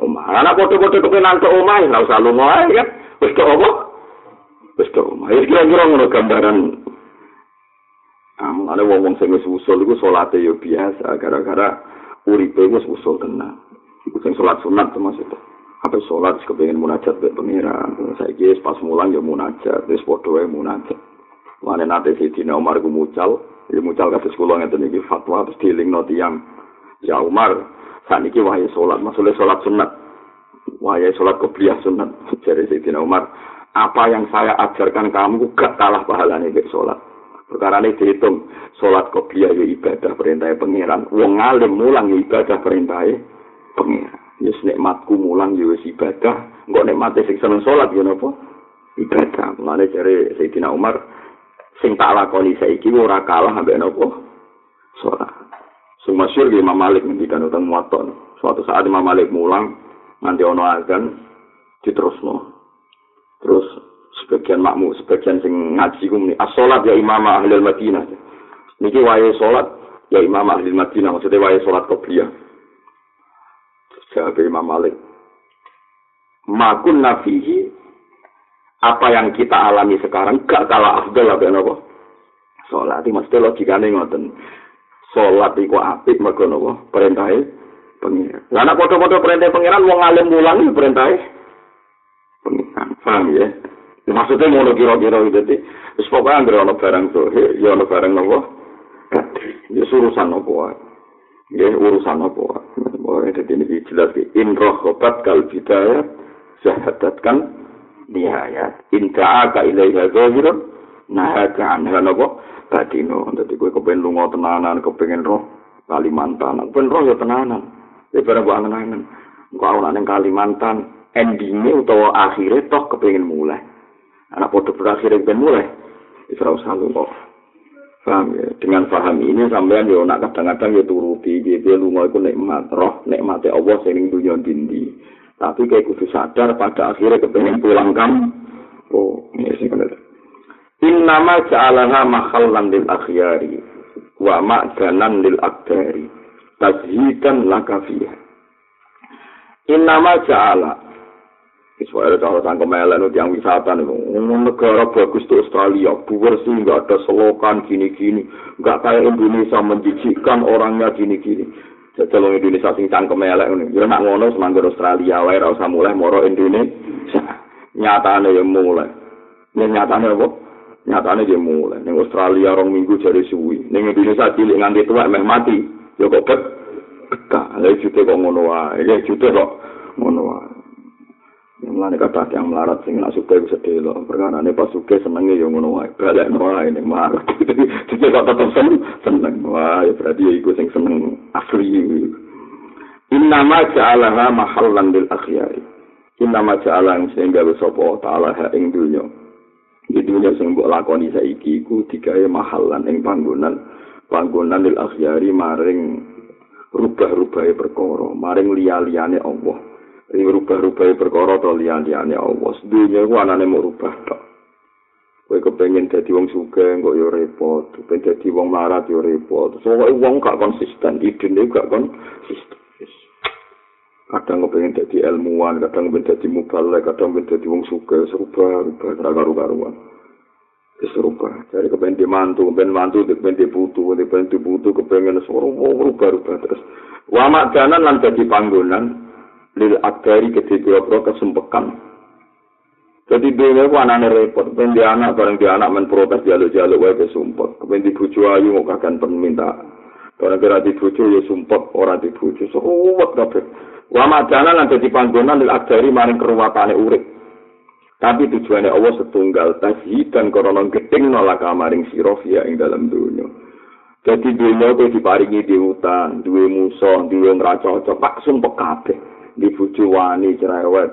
omah. Ana foto-foto kepengen nang tok omah ora usah lunga ae kan. Wis tok apa? Wis tok omah. Ya kira-kira ngono gambaran. Ah, ada wong-wong sing wis usul iku salate yo biasa gara-gara uripe wis usul tenan. Iku sing salat sunat termasuk. Apa sholat kepengen munajat be pengiran saya kira pas mulang ya munajat terus ya munajat. Mana nanti si Dina Umar gue mucal ya mucal kata sekolah ngerti nih fatwa terus dealing no tiang ya Umar saat ini wahai sholat maksudnya sholat sunat. Wahai sholat kebliah sunat jadi si Dina Umar. Apa yang saya ajarkan kamu gak kalah pahalanya be sholat. Perkara ini dihitung sholat kebliah ya ibadah perintah pengiran wong ngalim mulang ya ibadah perintah pengiran Yes nikmatku mulang yo wis ibadah, engko nikmate sing seneng salat yo napa? Ibadah. Mulane jare Sayyidina Umar sing tak lakoni saiki ora kalah ambek napa? Salat. Sing masyhur Imam Malik ngendikan utang muwatta. Suatu saat Imam Malik mulang nanti ono azan diterusno. Terus sebagian makmu, sebagian sing ngaji ku muni as-salat ya Imam Ahli Madinah. Niki wae salat ya Imam Ahli Madinah maksudnya wae salat qobliyah. Jawab Imam Malik. Makun nafihi apa yang kita alami sekarang gak kalah afdal apa napa? Salat iki mesti logikane ngoten. Salat iku apik mergo napa? Perintahe pengiran. Lah nek padha-padha perintah pengiran wong alim mulang iki perintahe pengiran. Paham ya? Maksudnya ngono kira-kira gitu. Terus pokoknya anggere ana barang tuh, ya ana barang napa? Ya apa wae. Ya urusan wae. Oh, jadi ini jelas in rohobat kal bidayat syahadatkan nihayat in ta'aka ilaiha zahirun nahaka anha nopo batino jadi gue kepengen lunga tenanan kepengen roh. Kalimantan. Kepengen roh ya tenanan. Ya barang gue angen-angen gue awal Kalimantan. Endingnya utawa akhirnya toh kepengen mulai. Anak foto berakhir kepengen mulai. Israel selalu kok Paham ya? Dengan paham ini sampean yo nak kadang-kadang yo turuti gitu lunga iku nikmat roh nikmate Allah sing ning dunya dindi. Tapi kayak kudu sadar pada akhirnya kepengen pulang kam. Oh, ini sing kena. Innama ja'alaha makhallan lil akhyari wa ma'danan lil akdari. Tazhidan laka fiha. Innama ja'ala Soalnya kalau sangka melek itu yang wisata negara bagus tuh Australia, buwer sih nggak ada selokan gini-gini, nggak kayak Indonesia menjijikkan orangnya gini-gini. Jadi Indonesia sing cangkem melek ini, ya nak ngono semanggur Australia, wae rasa mulai moro Indonesia. Nyatane ya mulai, ya nyatane apa? Nyatane dia mulai. Neng Australia rong minggu jadi suwi, neng Indonesia cilik nganti tua meh mati, ya kok bet. Betah, ya jute kok ngono wae, ya jute kok ngono wae. Mulane kata yang melarat sing nak suka bisa delo. Perkara ini pas suka senengnya yang ngono wae. Balik no wae ini marah. Jadi kok tetap seneng, seneng. Ya berarti iku sing seneng asli. Inna ma ja'alaha mahallan lil akhyari. Inna ma ja'ala sehingga besopo ta'ala ha ing dunya. Di dunya sing mbok lakoni saiki iku digawe mahallan ing panggonan panggonan lil akhyari maring rubah-rubahe perkara maring liya-liyane Allah ing rubah-rubahe perkara to liya-liyane Allah. Dunya ku anane mau rubah tok kowe kepengin dadi wong sugih kok ya repot. Kepengin dadi wong marat ya repot. Soalnya wong gak konsisten idene gak konsisten. Kadang kepengin dadi ilmuwan kadang kepengin dadi mubalek kadang kepengin dadi wong sugih serubah rubah karu-karuan. Serupa. Jadi kepengen di mantu, kepengen mantu, kepengen di putu, kepengen di putu, kepengen serupa, rubah-rubah terus. Wama janan lan jadi panggonan, lil akdari kecil pura kesempekan. Jadi dulu aku anaknya repot, di anak, bareng di anak men protes jaluk-jaluk, wae kesumpet. Kepengen di bucu ayu, mau kagan perminta. Barang kira di bucu, ya sumpet, orang di bucu, serupa kabeh. Wama janan lan jadi panggonan, lil akdari maring urip. Tapi tujuannya Allah setunggal dan korona gedeng nolak kamaring sirofia ing dalam dunia. Jadi dunia itu diparingi di hutan, duwe musuh, duwe ngeracocok, pak sumpah kabeh. Di wani cerewet,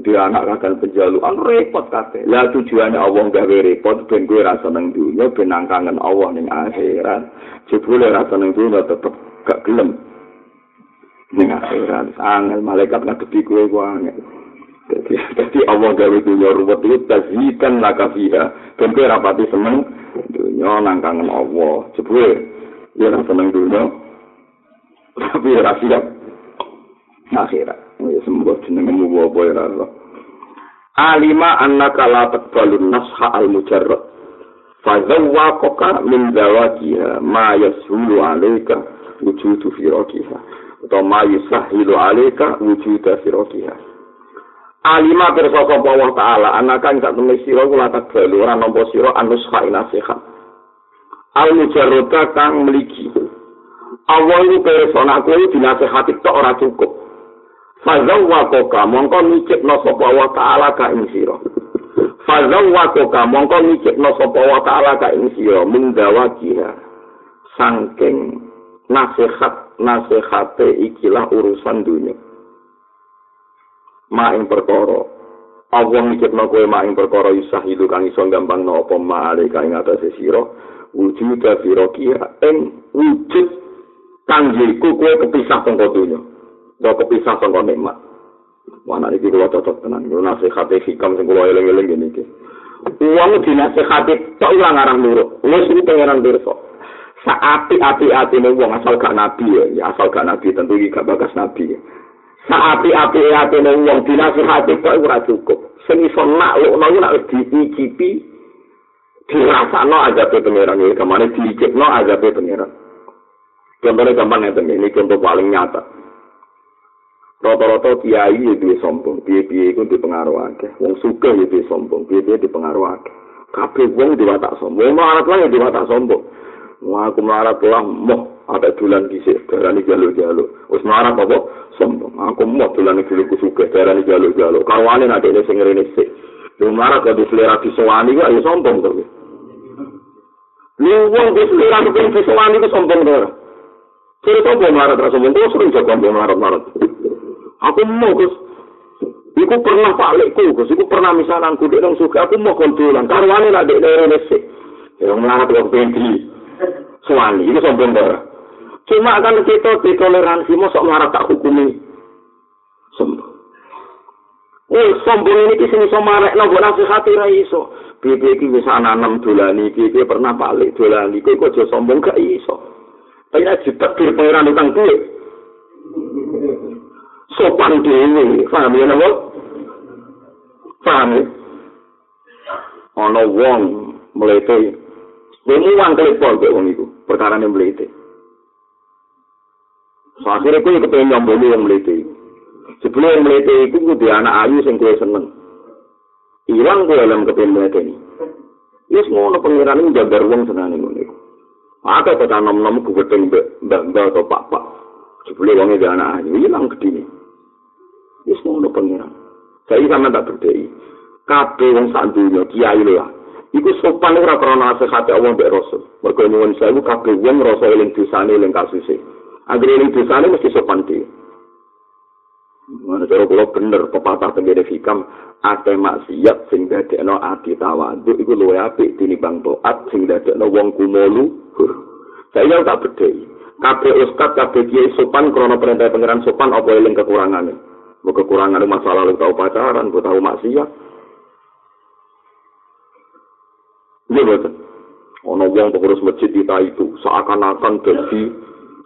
di anak kakak penjaluan repot kabeh. Lah tujuannya Allah gawe repot, ben gue rasa neng dunia, ben kangen Allah ning akhirat. Jebule rasa neng dunia tetep gak gelem. Ning akhirat, angel malaikat ngadepi gue gue angel. Jadi Allah gawe dunia ruwet itu tazikan laka fiha. Dan kue rapati seneng dunia nangkangan Allah. Jebule, ya nak seneng dunia. Tapi ya siap. Akhirat. Ya sembuh jeneng mu apa ya Allah. Alima annaka la taqbalun nasha al mujarrad. Fazawwaqaka min zawajiha ma yasulu alaika wujudu firakiha. Atau ma yusahilu alaika wujudu firakiha. alima pirsa sapa Allah taala anaka ing sak temne sira kula tak galu ora nampa sira anus fa nasihat al mujarrata kang mligi Allah iku pirsa nek kowe dinasehati tok ora cukup fazawwa koka mongko mikirno sapa Allah taala ka ing sira. Fazawwa koka mongko mikirno sapa Allah taala ka ing sira menggawa kira sangking nasihat nasihate ikilah urusan dunia. Ma ing perkara Allah mikirno kowe ma ing perkara isah itu kang iso gampangno apa ma ale kang atase sira. Wujud sira kia ing wujud kang yiku kowe kepisah saka donya kok kepisah saka nikmat Wana iki kula cocok tenan, kula nasihat hikam sing kula eling-eling ngene iki. Wong dinasehati tok ora ngarang nurut. Wis iki pangeran pirsa. Saapi-api atine wong asal gak nabi ya, asal gak nabi tentu iki gak bakas nabi ya. Saapi-api atine wong dinasihati kok ora cukup. Sing iso naklukno iku nek diicipi dirasakno ajabe pangeran iki kemane diicipno ajabe pangeran. Contohnya gampang ngeten ini contoh paling nyata. Rata-rata kiai ya duwe sombong, piye-piye iku di pengaruh akeh. Wong sugih ya duwe sombong, piye-piye di pengaruh akeh. Kabeh wong diwatak sombong, wong arep lah ya diwatak sombong. Wong aku melarat lah moh ada dulan dhisik darani jaluk-jaluk. Wis melarat apa? sombong. Aku mau tulan iki suke daerah iki jalo-jalo. Kawane nek dene sing ngene sik. Lu marah kok diselera disowani kok ya sombong to. Lu wong diselera kok disowani kok sombong to. Kira sombong marah terus sombong terus sering jago marah-marah. Aku mau Gus. Iku pernah palikku, Gus. Iku pernah misalan kudu nang suke aku mau kontulan. Karwane nek dene ngene sik. Ya melarat kok pengen Suwani, ini sombong to. Cuma kan kita ditoleransi, mosok marah tak hukumi. Sombong. Oh, sombong ini kisah iso marek, nanggo nasihati ra iso. Bibi iki wis nanam dolani iki, iki pernah balik dolani, kowe kok aja sombong gak iso. Tapi nek ditekir pangeran utang duit. Sopan dhewe, paham ya napa? Paham? Ana wong mlete. Wong uang telepon kok wong iku, perkara ne mlete. So, akhirnya kue kepengen nyomboli yang meliti. Sebelum meliti itu kudu anak ayu sing kue seneng. Hilang kue dalam kepengen meliti ini. Ini semua pengiran ini jaga ruang senang ini. Ada kata nom-nom ketemu mbak-mbak atau pak-pak. Sebelum wongnya di anak ayu, hilang ke Ini semua pengiran. Saya sama tak berdei. Kabeh wong sak dunya kiai lho Iku sopan ora krana nasihate Allah mbek Rasul. Mergo nyuwun sewu kabeh wong rasa eling dosane eling kasuse. Agar ini dosanya mesti sopan di. Mana cara kalau bener pepatah tenggere hikam ate maksiat sing dadekno ati tawadhu iku luwe apik tinimbang taat sing dadekno wong kumolu. Saya tak bedhei. kabeh ustad kabeh kiai sopan krana perintah pangeran sopan apa eling kekurangane mau kekurangan masa lalu tahu pacaran gue tahu maksiat Iya betul. Ono wong pengurus masjid kita itu seakan-akan jadi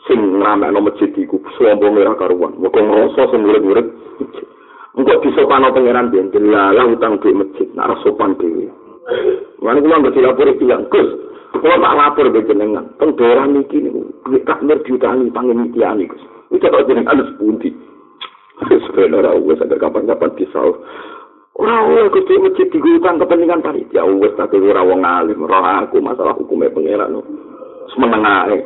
sing ngramekno masjid iku sombong ora karuan. Muga ngrasa sing murid-murid. Engko disopano pangeran ben dilalah utang duit masjid nek sopan dhewe. Mane kula nggak dilapor bilang, Gus, kula tak lapor ke jenengan. Teng daerah niki niku duit takmir diutangi panginitian Gus. Itu kok jenengan pundi. Sebenarnya wis ada kapan-kapan disau. Ora oleh kudu masjid digutang kepentingan panitia wis tapi ora wong alim, roh aku masalah hukumnya pangeran. Semeneng ae.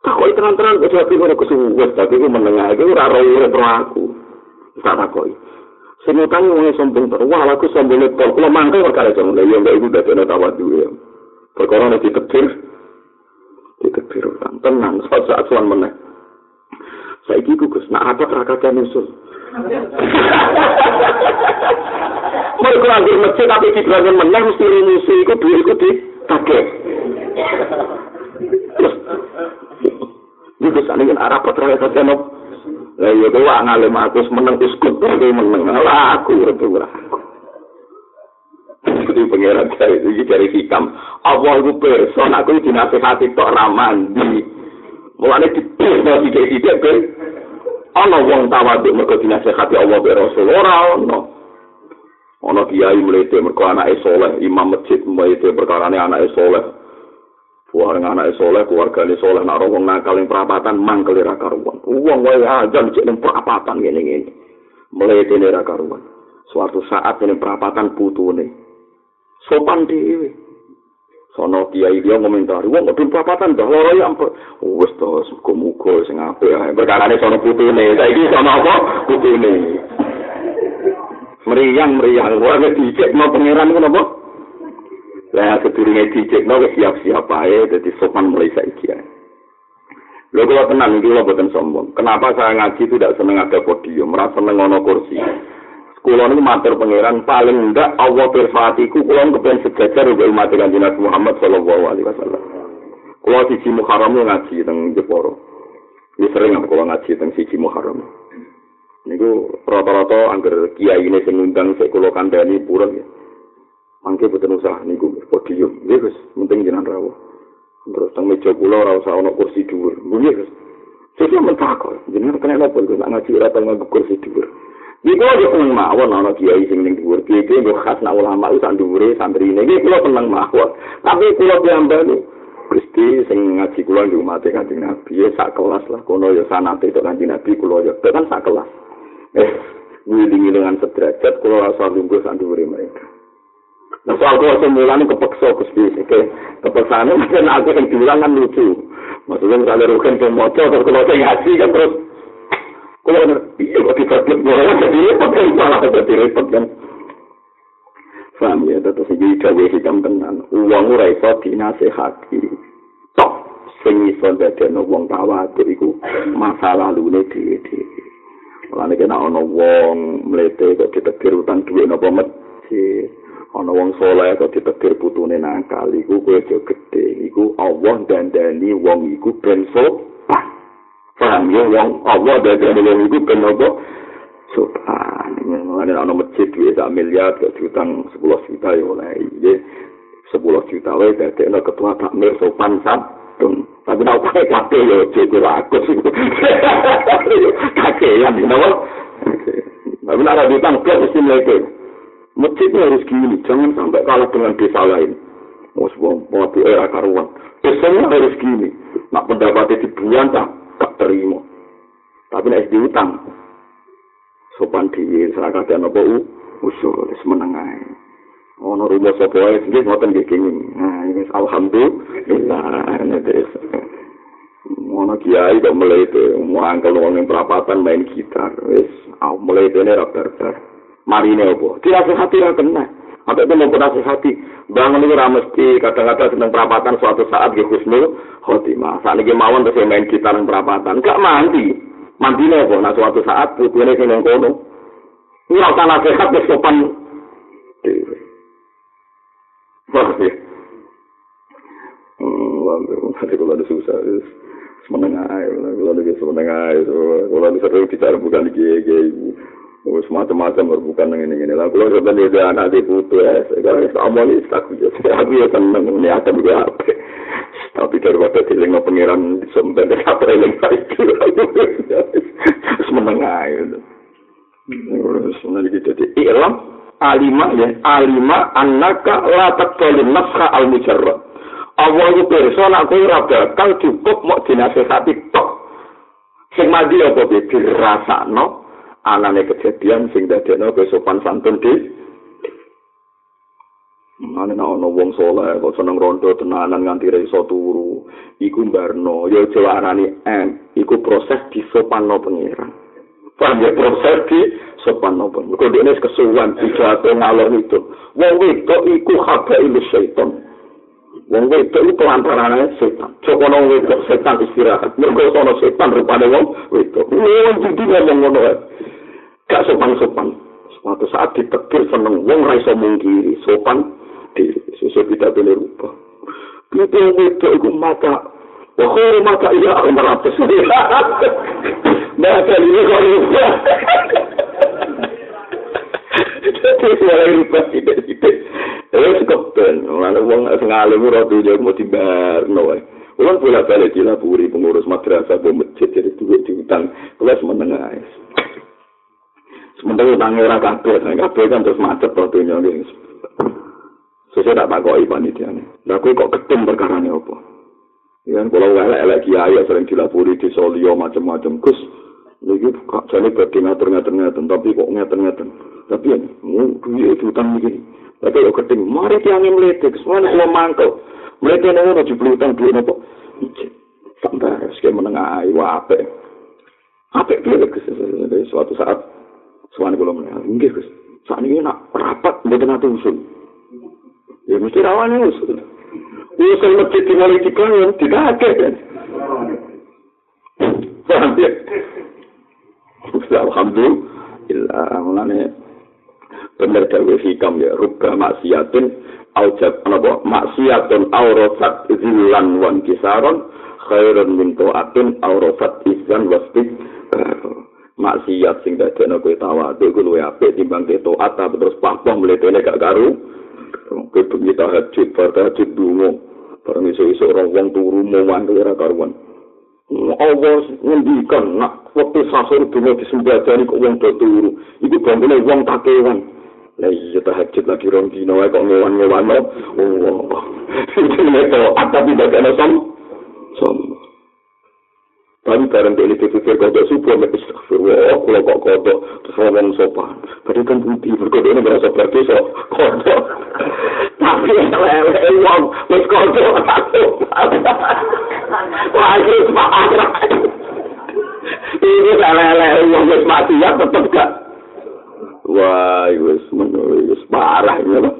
Tak kok terang-terang kok tapi ora kesuwes tapi ku menengah iki ora ora urip aku. Tak tak kok. Sing utang wong sombong terus, aku sombong kok kula mangke perkara jeng lha yo iku dadi ana tawat duwe. Perkara nek ditepir ditepir utang tenang saat suan meneh. Saiki ku Gus nak apa rakakan usul. Mereka lagi masjid tapi di belakang menang mesti musuh itu dua itu di kakek. Terus, itu sana kan arah petra ya saja no. Lah ya tuh ngalim aku menang uskut tapi menang lah aku itu aku. Jadi pangeran saya itu dari hikam. Allah itu person aku dinasehati tok ramandi. Mulane di di di di ana wong tawaduk mergo dinasehati Allah be Rasul ora ana ana kiai mlete mergo anake saleh imam masjid mlete perkarane anake saleh Buang anak soleh, keluarganya soleh, nak wong nakal yang perapatan, mangkel ira karuan. Uang wae aja cek yang perapatan gini. Melete ira karuan. Suatu saat ini perapatan putu nih. Sopan dewi. Sono kiai dia komentari wong kudu papatan dah loro ya ampun wis to muga-muga sing apik ae. Perkarane sono putune. Saiki sono apa? Putune. Meriang meriang. Wae dicek mau pangeran ngono apa? Lah keturunan dicek mau siap-siap ae dadi sopan mulai saiki ae. Lho kalau tenang, ini kalau bukan sombong. Kenapa saya ngaji tidak seneng ada podium, merasa seneng ngono kursi. Kulo niku matur pangeran paling ndak Allah berfatiku kulo kepen sejajar uga umat kanjeng Nabi Muhammad sallallahu alaihi wasallam. Kulo siji Muharram ngaji teng Jeporo. Ini sering aku kulo ngaji teng siji Muharram. Niku rata-rata angger kiai ini sing ngundang sik kulo kandhani purun ya. Mangke boten usah niku podium. Nggih Gus, penting jenengan rawuh. Terus teng meja kula ora usah ana kursi dhuwur. Nggih Gus. Sesuk mentakon, jenengan kena napa Gus ngaji ora teng kursi dhuwur. Iku aja seneng mawon ana kiai sing ning dhuwur. Kiai iki yo khas nak ulama iku sak dhuwure santri ini. Iki kula seneng mawon. Tapi kula piambane Gusti sing ngaji kula di umat kanjeng Nabi ya sak kelas lah kono ya sanate itu kanjeng Nabi kula ya kan sak kelas. Eh, wilingi dengan sederajat kula rasa lungguh sak dhuwure mereka. Nah, soal kula semulane kepeksa Gusti sike. Kepeksane kan aku sing diulang kan lucu. Maksudnya misalnya rukun ke moco, terus kalau saya ngaji kan terus Kalau iya kok dibagi orang jadi repot kan malah jadi repot kan. Paham ya, tetap segi gawe hitam tenan. Uang ora iso dinasehati. Tok sing iso dadekno wong tawaduk iku masa lalune dhewe-dhewe. Mulane kena ana wong mlete kok ditegir utang duwe napa masjid. Ana wong saleh kok ditegir putune nakal iku kowe aja gedhe. Iku Allah dandani wong iku ben sopan. Paham ya wong Allah dari wong iku ben apa? Sopan ngene ana masjid duwe sak miliar kok diutang 10 juta ya oleh iki 10 juta wae dadi ana ketua takmir sopan sabun tapi nek kok kate yo cek aku kate ya dino tapi nek ada utang kok mesti mlete masjid harus gini jangan sampai kalah dengan desa lain. Mus wong mau era karuan. Biasanya harus gini. Nak pendapatnya dibuang tak terima. Tapi nek diutang sopan dhewe seraka dan apa usul wis meneng ae. Ono rumah sapa wae sing ngoten nggih kenging. Nah, ini alhamdulillah nek Ono kiai kok melete, muangkel wong ing perapatan main gitar, wis aku melete ne ra berber. Marine opo? Dirasihati ra kena. Sampai itu mau nasihati, bangun itu mesti kadang-kadang senang perapatan suatu saat di husnul khotimah. Saat ini mawon terus main gitar dan perapatan, gak mandi. Mandi nih nah suatu saat putune sing nang kono. Ini ora nasihat wis sopan. Wah, kalau ada susah. Semenengah ae, kalau lagi semenengah ae, kalau lagi sering bicara bukan di kiai Wes macam-macam bukan dengan ini lah. Kalau sebenarnya dia anak di putu ya, sekarang sama ini aku ya, aku ya seneng ini akan juga. Tapi daripada dilengno pangeran sebenarnya apa yang itu, semenengah itu. Sebenarnya gitu. Ilam alima ya, alima annaka la taqbalun nafsa al mujarrad. Allah itu persona aku ora bakal cukup mau dinasehati tok. Sing mandi apa dirasakno anane kejadian sing dadekno sopan santun di Ane na ana wong saleh kok seneng rondo tenanan nganti ra iso turu. Iku mbarno ya aja arani em, iku proses disopanno pangeran. Paham ya proses di sopanno pangeran. Kok dene kesuwan dijatuh ngalor itu. Wong wedok iku haba ilmu syaitan. Wong wedok iku pelantarane setan. Coba nang wedok setan istirahat. Mergo sono setan rupane wong wedok. Wong jadi ngomong ngono gak sopan-sopan. Suatu saat ditegur seneng wong ra iso mungkiri, sopan diri. Sesuai tidak boleh rubah. Itu itu iku mata Oh, mata iya aku meratus. Mata ini kok rubah. Jadi mulai rubah tidak-tidak. Terus kepen, mana wong sengalim roti jauh mau way. Ulang bolak balik dilapuri pengurus madrasah, masjid, jadi duit di hutan, kelas menengah. Sementara utangnya orang kabel, kabel kan terus macet dunia ini. Sesuai tak takoi panitia ini. Aku kok ketum perkara ini apa? Ya, kalau elek-elek kiai sering dilapuri di solio macam-macam. Gus, lagi kok jadi berarti ngatur-ngatur-ngatur, tapi kok ngatur-ngatur. Tapi ya, itu utang begini. Tapi kok ketum, mari tiangnya meletik, semua nak lo mangkel. Meletik ini udah jubli utang duit apa? Sampai sekian menengah ayu, apa? Apa itu? Suatu saat, Suwan kula meneh. Nggih, Gus. Sakniki nak rapat mboten ate usul. Ya mesti rawane usul. Usul masjid di mulai dibangun, tidak ada kan. Paham ya? Alhamdulillah, mulane bener dawe hikam ya, rubah maksiatin, aujab, apa, maksiatun aurofat zilan wan kisaron, khairun min to'atin aurofat izan wastik, maksiat sing dadekno kowe tawadhu ku luwe apik timbang ke taat terus papong mletene gak karu. Kowe bengi tahajud bar tahajud dungo bareng iso-iso ora wong turu mowan ora karuan. Allah ngendikan nak waktu sahur dungo disembadani kok wong turu. Iku bangune wong takewan lah iya tahajud lagi rong dino kok ngowan-ngowan Allah. Itu tapi dadekno som som Tapi bareng dari itu pikir kodok subuh, mek istighfirullah, kalau kok kodok, terus ngomong sopan. Tadi kan putih, berkodok ini merasa berarti so, kodok. Tapi lele, uang, terus kodok, Wah, itu parah. Ini lele, uang, terus mati ya, tetap gak. Wah, itu menurut, itu parah. Ya,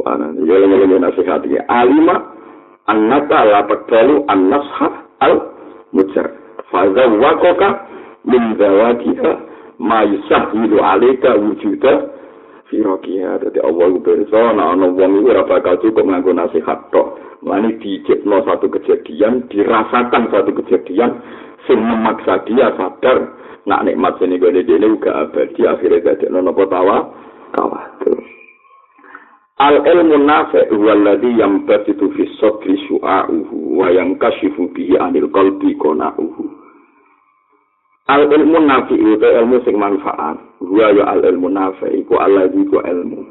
Wah, nanti, ya, lele, nasihatnya. Alima, annaka lapak balu an-nashah al mujar. Faza wakoka min zawadiha ma yusahilu alika wujuda firokiha. Jadi Allah itu berso, nah ana wong itu ora bakal cukup nganggo nasihat tok. Lani dijipno satu kejadian, dirasakan satu kejadian, sing memaksa dia sadar, nak nikmat sini gue dene juga abadi, akhirnya gak ada nopo tawa, tawa terus. Al ilmu huwa alladhi yambatitu fi sadri su'a'uhu wa yankashifu bihi anil qalbi qana'uhu. Al ilmu nafi itu ilmu sing manfaat. Huwa ya al ilmu nafi iku alladhi ku ilmu.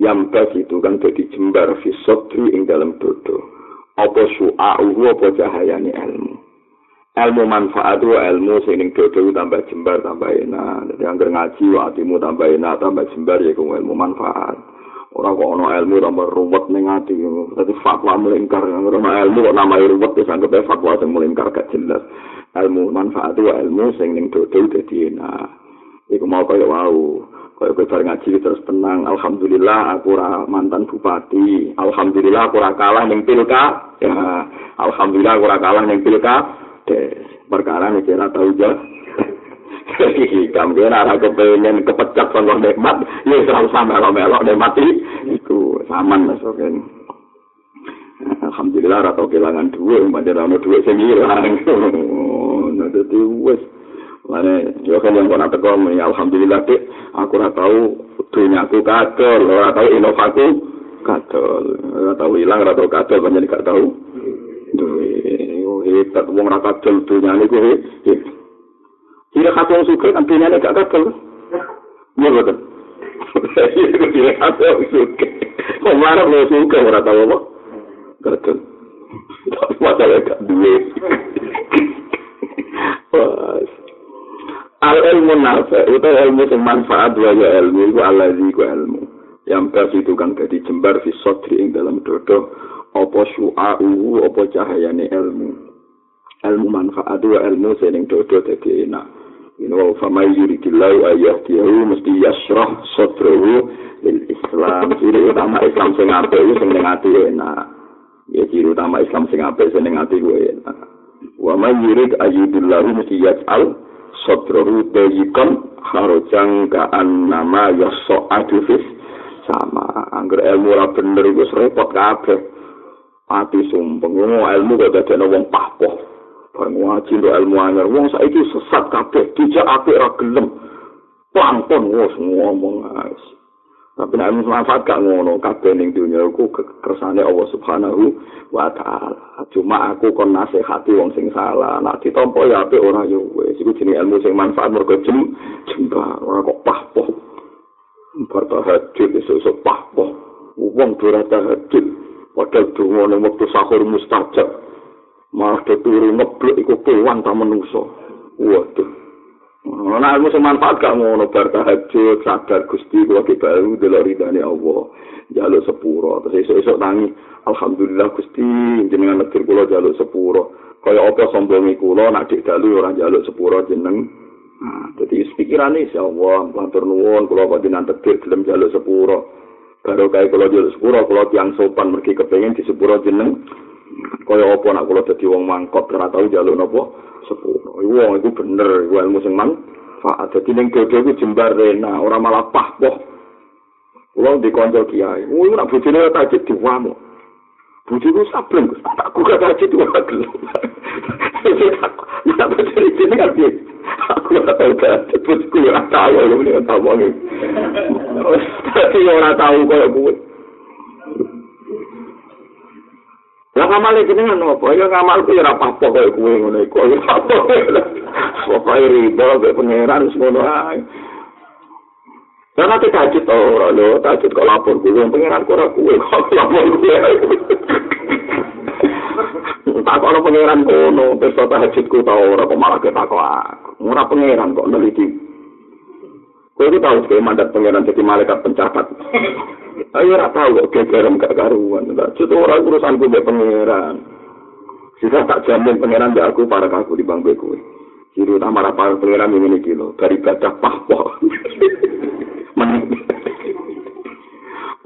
Yambatitu kan dadi jembar fi sadri ing dalam dodo. Apa su'a'uhu apa cahayani ilmu. Ilmu manfaat itu ilmu sing ning dodo tambah jembar tambah enak. Jadi anggar ngaji atimu tambah enak tambah jembar ya ilmu manfaat. Ora kok ana ilmu tambah ruwet ning ati. Dadi fatwa melingkar. Ora ilmu kok namanya ruwet wis anggap fatwa sing melingkar gak jelas. Ilmu manfaat itu ilmu sing ning dodo dadi enak. Iku mau kaya wau. Kaya kowe ngaji terus tenang. Alhamdulillah aku ora mantan bupati. Alhamdulillah aku ora kalah ning pilka ya. Alhamdulillah aku ora kalah ning pilka perkara nek ora tau jauh hikam dia nara kepengen kepecat sama nikmat. Ya selalu sama melok melok nikmat itu saman masuk ini alhamdulillah ora tau kelangan dhuwit pancen ora ono dhuwit sing ilang nah dadi wis Mane yo kan yang kono teko alhamdulillah dek aku ora tau dunyaku kadol ora tau inovaku kadol. Ora tau ilang ora tau kadol pancen gak tau hebat wong ora kadol dunyane ku Tidak kata suka, kan dunia gak kadol. Iya betul. Tidak kata suka. Kok marah lo suka, ora tau apa? Tapi masalah gak duwe. Al ilmu nafa, itu ilmu yang manfaat wajah ilmu, itu alazi ku ilmu. Yang pers itu kan jadi jembar fi sotri ing dalam dodo, apa syu'a'u, apa cahayane ilmu. Ilmu manfaat wa ilmu sening dodo jadi enak. Ini wa famai yuridillahu ayyahdiyahu mesti yasrah sotrahu lil Islam. Ciri utama Islam sing apik iku sing ning ati enak. Ya ciri utama Islam sing apik sing ning ati enak. Wa may yurid ayyudillahu mesti yas'al sotrohu dayikon harujang kaan nama yoso adufis sama angger ilmu ora bener iku repot kabeh ati sumpeng ilmu kok dadi wong pahpoh bareng ngaji ndo ilmu anyar wong saiki sesat kabeh dijak apik ora gelem pangkon wis ngomong guys Tapi nek manfaat gak ngono, kabeh ning dunya iku kersane Allah Subhanahu wa taala. Cuma aku kon nasihati wong sing salah. Nek ditampa ya apik ora yo wis iku jenenge ilmu sing manfaat mergo jem jembar ora kok pahpoh. Bertahajud esuk-esuk pahpoh. Wong ora tahajud. Padahal ning wektu sahur mustajab. Malah turu ngeblek iku kewan ta menungso. Waduh. Ana ilmu sing manfaat gak ngono bar tahajud sadar Gusti kula ki baru delok ridane Allah. Jaluk sepuro terus esuk-esuk tangi alhamdulillah Gusti jenengan negeri kula jaluk sepuro. Kaya apa sombonge kula nak dik dalu ora jaluk sepuro jeneng. Nah, jadi pikirane insyaallah matur nuwun kula panjenengan tegir gelem jaluk sepuro. Karo kae kula jaluk sepuro kula tiyang sopan mergi kepengin di sepuro jeneng. Kaya apa nak kula dadi wong mangkot ora tau jaluk napa sepuro. Wong iku bener, iku ilmu sing manfaat. Dadi ning dodo iku jembar rena, ora malah pahpoh. Kulo di kanca kiai, wong nak bojone tajid diwamu. Bojoku sableng, tak kuka tajid ora gelem. Nak bojone jenenge kan? Aku ora tau tajid, bojoku ora tau, ora tau wong. Tapi ora tau koyo kuwi. Lah ngamal iki jenengan opo? Ya ngamal ku ya ora apa-apa koyo kowe ngono iku. Ya apa? Pokoke riba be pangeran semono ae. Karena tajud to ora lho, tajud kok lapor kuwi pangeran kok ora kuwe kok lapor kuwe. Tak kok pangeran kono, besok tahajudku ta ora kok malah ketakok aku. Ora pangeran kok neliti Kowe itu tahu sekali mandat pangeran jadi malaikat pencatat. Ayo ora tahu kok gegeran gak karuan. Itu orang urusan gue be pangeran. Sisa tak jamin pangeran gak aku para aku di bangku kowe. Ciri utama para pangeran ini kilo dari baca pahpoh.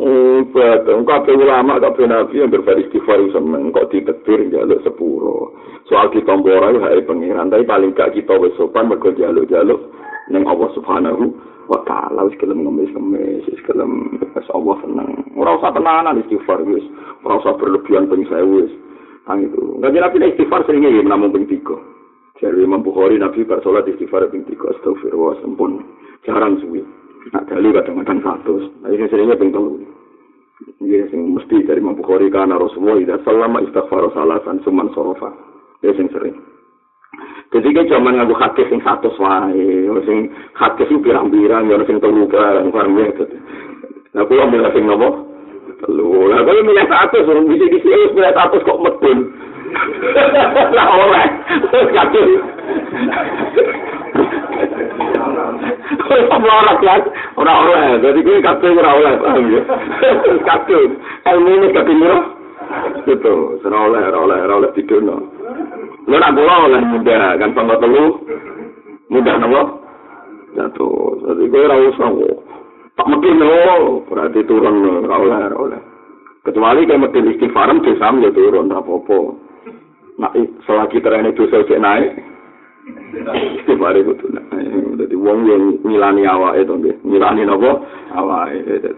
Oh, betul. Kabeh ulama, kabeh nabi yang beristighfar seneng kok ditetir jaluk sepuro. Soal kita mbora hari pangeran, tapi paling gak kita sopan mergo jaluk-jaluk ning Allah Subhanahu wa taala wis kelem ngemis-ngemis, wis kelem wis Allah seneng. Ora usah tenanan istighfar wis, ora usah berlebihan ping sewu wis. Tang itu. Enggak nabi istighfar sering ya namun ping tiga. Jadi Imam Bukhari Nabi bar sholat istighfar ping tiga astagfirullah sempun jarang suwi. Nak dalu kadang-kadang satu. Nah, ini seringnya ping telu. Iya, sing mesti dari Imam Bukhari karena Rasulullah tidak selama istighfar salasan suman sorofa. Ya sing sering. Ketika zaman ngaku hadis sing satu wae, sing hadis sing pirang-pirang, ya sing telu barang paham ya. Nah, kula milih sing nopo? Telu. Lah kula milih satu, suruh bisa di sini milih satu kok medun. Lah oleh. Kadung. Ora ora kan, ora oleh. Jadi kuwi kabeh ora oleh, paham ya. Kadung. Ilmu ini kadung Itu, ora oleh, ora ora oleh didono. Lu nak kula oleh muda kan tangga telu. Muda napa? Jatuh. Jadi gue ora usah. Tak mungkin lo, berarti turun ora oleh, oleh. Kecuali kayak mesti istighfaran bisa ya turun apa-apa. Nah, selagi terane dosa cek naik, istighfar itu tuh. Jadi wong yang milani awak itu, milani nopo awak itu.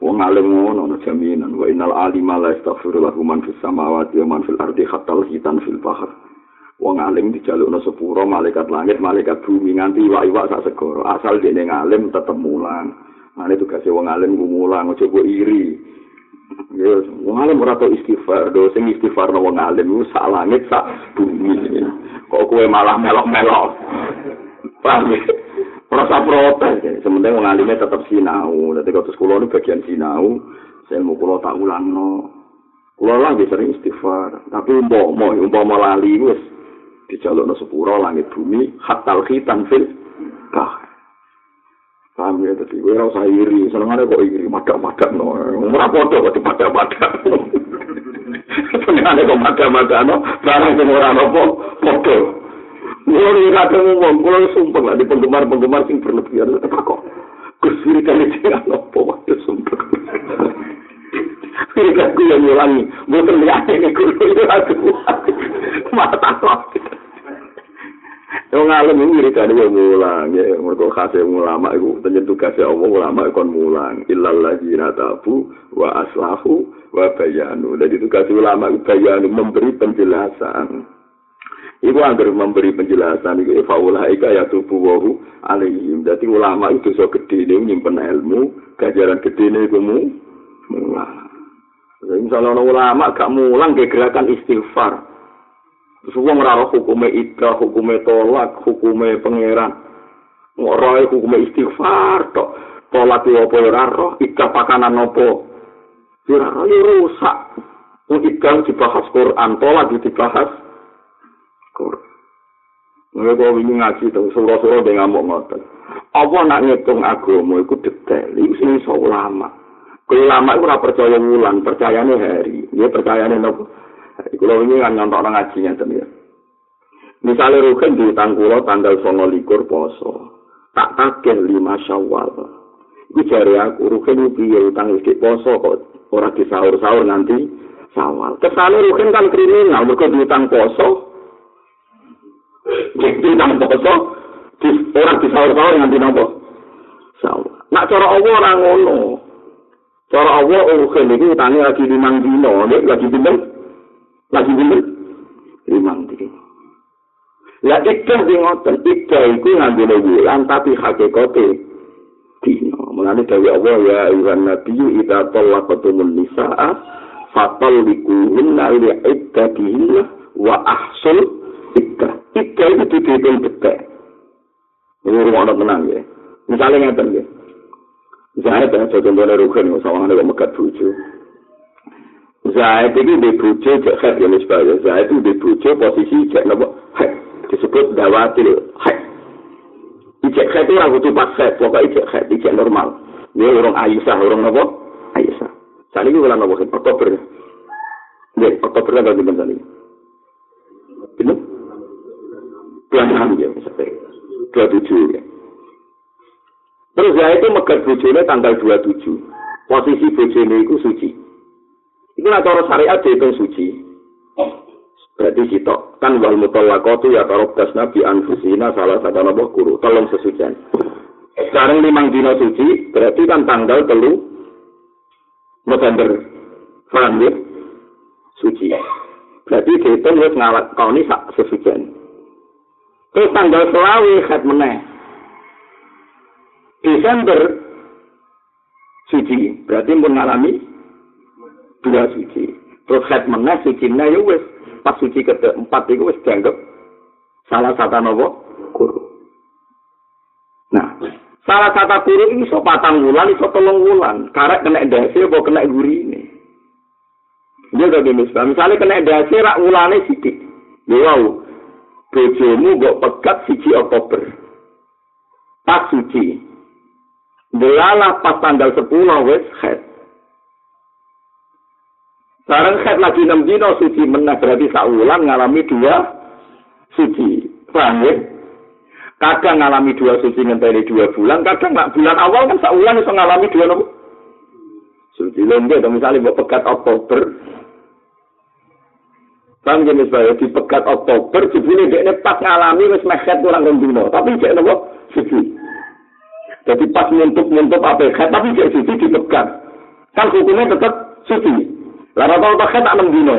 Wong alim ngono ana jaminan wa innal alima la yastaghfiru lahu man fis samawati wa man fil ardi hatta hitan fil bahr. Wong alim dijalukno sepuro malaikat langit, malaikat bumi nganti iwak-iwak sak segoro. Asal dene ngalim tetep mulang. Mane tugas wong alim ku mulang aja kok iri. Ya, wong alim ora tau istighfar, do sing istighfar wong alim ku sak langit sak bumi. Kok kowe malah melok-melok. Paham rasa protes ya. sementing wong alime tetep sinau. Dadi kok sekolah ini bagian sinau. Saya kulo tak ulang no kulo lah bisa istighfar. Tapi mau mau mau mau lali wes di no sepuro langit bumi hatal khitan fil kah paham ya? Tadi gue rasa iri. Seneng kok iri madak madak no. Murah foto kok di madak madak seneng kok madak madak no barang semua orang foto Kulo iki kadang ngomong, kulo sumpah lah di penggemar-penggemar sing berlebihan. Apa kok? Kusiri kali jangan apa waktu sumpah. Kiri aku yang ngulangi, bukan lihat ini kulo itu aku. Mata kok. Yang ngalim ini kiri kali yang ngulang, ya mereka kasih ulama itu, ternyata kasih Allah ulama itu ngulang. Illal lagi natabu wa aslahu wa bayanu. Jadi itu kasih ulama itu bayanu memberi penjelasan. Iku agar memberi penjelasan iku faulah ika ya tubuh wahu alaihim. Jadi ulama itu so gede ini nyimpen ilmu, gajaran gede ini iku mu mulang. Misalnya ulama gak mulang ke gerakan istighfar. Terus wong ora hukume ika, hukume tolak, hukume pangeran. Ora hukume istighfar tok. Tolak yo apa ora roh, ika pakanan apa. Ora rusak. Wong ika dibahas Quran, tolak dibahas Mulai kalau ini ngaji itu, suruh-suruh dia ngamuk ngotot. Apa nak ngitung agama itu detail, itu sini so ulama. Kalau ulama itu percaya wulan, percayanya hari. Dia percayanya nopo. Kalau ini kan nyontok orang ngajinya ya. Misalnya Rukin di tanggal sono likur poso. Tak takil lima syawal. Itu jari aku, Rukin itu ya utang istri poso kok. Orang di sahur-sahur nanti sawal. Kesannya Rukin kan kriminal, mereka diutang poso. Jadi nang poso di orang di sahur-sahur nganti nopo. Sahur. Nak cara Allah ora ngono. Cara Allah urusan iki utange lagi limang dino, nek lagi pinten? Lagi pinten? Limang dino. Ya di ngoten, ikah iku ngambil bulan tapi hakikate dino. Mulane dewe Allah ya ayuhan nabi idza talaqatumul nisaa fatalliquhunna li'iddatihinna wa ahsul iddah. Tiga itu dihitung detek. Ini rumah tenang ya. Misalnya ngerti ya. Zahid ya, contohnya Rukin, sama ada mekat bucu. Zahid ini di bucu, cek head ya, misalnya. Zahid itu di bucu, posisi cek nopo head. Disebut dawatil head. Ijek head itu orang butuh pas head, pokoknya ijek head, ijek normal. Ini orang Aisyah, orang nopo? Aisyah. Saat ini nopo head, Oktober. Ya, Oktober kan ganti saat 26 ya maksudnya. 27 ya. Terus ya itu megat bojone tanggal 27. Posisi bojone itu suci. Itu nak cara syariat dihitung suci. Berarti kita kan wal mutallaqatu ya tarab nabi anfusina salah satu nabuh guru tolong sesucian. Sekarang limang dino suci berarti kan tanggal telu November paham ya? Suci. Berarti dihitung wis ngalak kau ini sesucian. Terus tanggal selawi khat meneh. Desember suci, berarti pun ngalami dua suci. Terus khat meneh suci meneh ya wis pas suci keempat itu wis dianggap salah satu nopo guru. Nah, salah satu guru ini so patang wulan, iso tolong wulan. Karek kena dasi, apa kena guri ini. Dia udah Misalnya kena dasi, rak wulane sidik. Ya wow, bojomu mbok pegat siji Oktober. Pas suci. Delala pas tanggal 10 wis head. Sekarang head lagi 6 dino suci menah berarti saulan ngalami dua suci. Paham ya? Kadang ngalami dua suci ngenteni dua bulan, kadang nggak bulan awal kan saulan bisa ngalami dua nopo. Suci lembek, misalnya buat pegat Oktober, Kan jenis bayi di pekat Oktober, jebule dia pas ngalami wis mehet kurang rendino, tapi cek nopo suci. Jadi pas muntuk apa head, tapi cek suci di pekat. Kan hukumnya tetap suci. Lalu rata-rata khed tak 6 dino.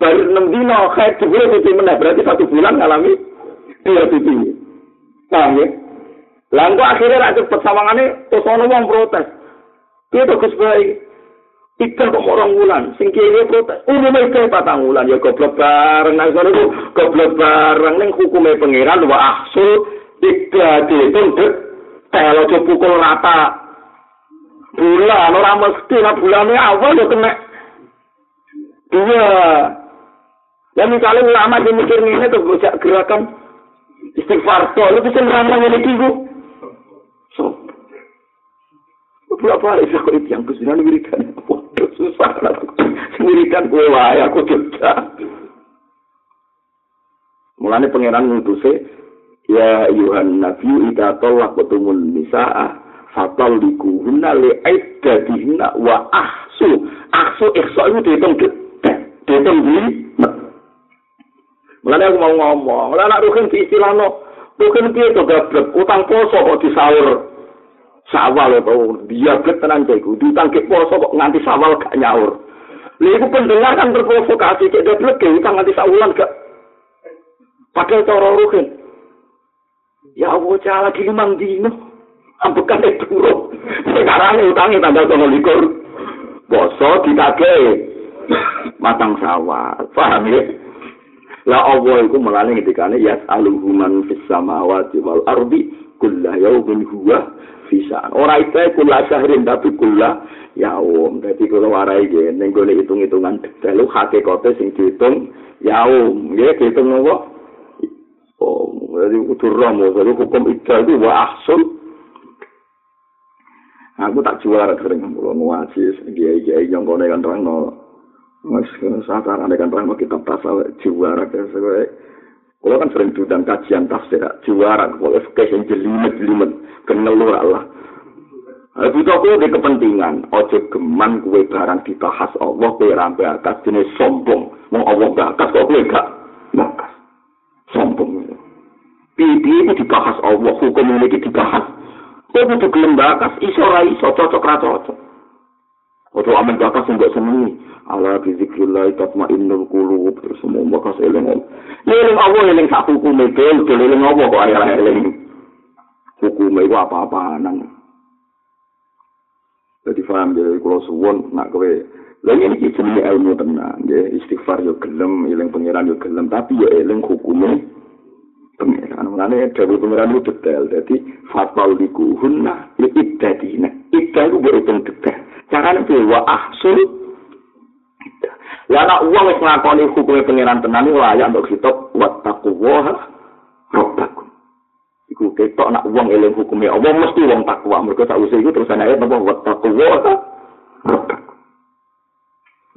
Baru 6 dino khed jebule suci meneh berarti satu bulan ngalami dia suci. Paham ya? Lah engko akhirnya ra cepet sawangane terus ono wong protes. Gus Bayi? Ikan kok orang wulan, sing kiri protes. Umumnya ikan patang wulan, ya goblok bareng. Soalnya itu goblok bareng. Neng hukumnya pengiran, wa ahsul, tiga dek. Kalau coba pukul rata. Bulan, orang mesti, nah bulannya awal ya kena. Iya. Ya misalnya ulama yang mikir ini, tuh bisa gerakan istighfar. Soalnya bisa ngerangkan ini kiko. So. Berapa hari saya kok itu yang kesulitan wiridan? Waduh, susah. Wiridan gue wae, aku juga. Mulanya pangeran ngutuse, ya Yuhan Nabi ida tolak betumun nisa'a fatal likuhunna li aiddadihna wa ahsu. Ahsu ihsa itu dihitung dihitung di Mulanya aku mau ngomong, mulanya nak rukin di istilah no, rukin dia utang poso kok disaur. Sawal apa dia blek tenan iku ditangkep poso kok nganti sawal gak nyaur. Lha iku pendengar kan terprovokasi cek dia blek utang nganti sawulan gak pakai cara rugen ya Allah cala lagi limang dino. Ambekan itu turun sekarang utangnya tanggal sama likur. Poso ditake matang sawal. Paham ya? La Allah iku melane ngendikane yas'aluhu man fis samawati wal ardi kullu yawmin huwa bisa. Ora itu kula sahrin tapi kula yaum. Dadi kula warai ge ning gone hitung-hitungan detail hakikate sing dihitung yaum. Nggih dihitung apa? Oh, jadi utur romo, jadi hukum ijal itu wa ahsul. Aku tak juara sering ngomong ngaji, kiai-kiai yang kone kan terang no. Mas, saat kan terang kitab tasawuf juara kan Kalau kan sering diundang kajian tafsir, juara, kalau fikih yang jelimet-jelimet, kenal lu Allah. Itu aku di kepentingan, ojo geman kue barang dibahas Allah, kue rampe atas jenis sombong. Mau Allah gak kok kue gak bakas. Sombong. Pipi itu dibahas Allah, hukum ini dibahas. Kue itu gelem bakas, iso rai, iso cocok, cocok. Ojo amin bakas, enggak senengi. ala bizikrillah tatmainnul qulub. Terus semua bakas eling eling Allah eling sak hukume dol eling apa kok ayah eling? Hukume iku apa-apa nang jadi paham jadi kalau suwon nak kowe. Lha ini iki jenenge ilmu tenang ya istighfar yo gelem eling pangeran yo gelem tapi yo eling hukume pangeran. Menane dhewe pangeran itu detail. Jadi fatwal diku hunna iddadina iddah itu berhitung detail carane wa ahsul Lah nak uang wis nglakoni hukume pangeran tenan iku layak untuk kitab wattaqwa rabbakum. Iku ketok nak uang eling hukume Allah mesti wong takwa. Mergo sak usih iku terus ana ayat apa wattaqwa rabbakum.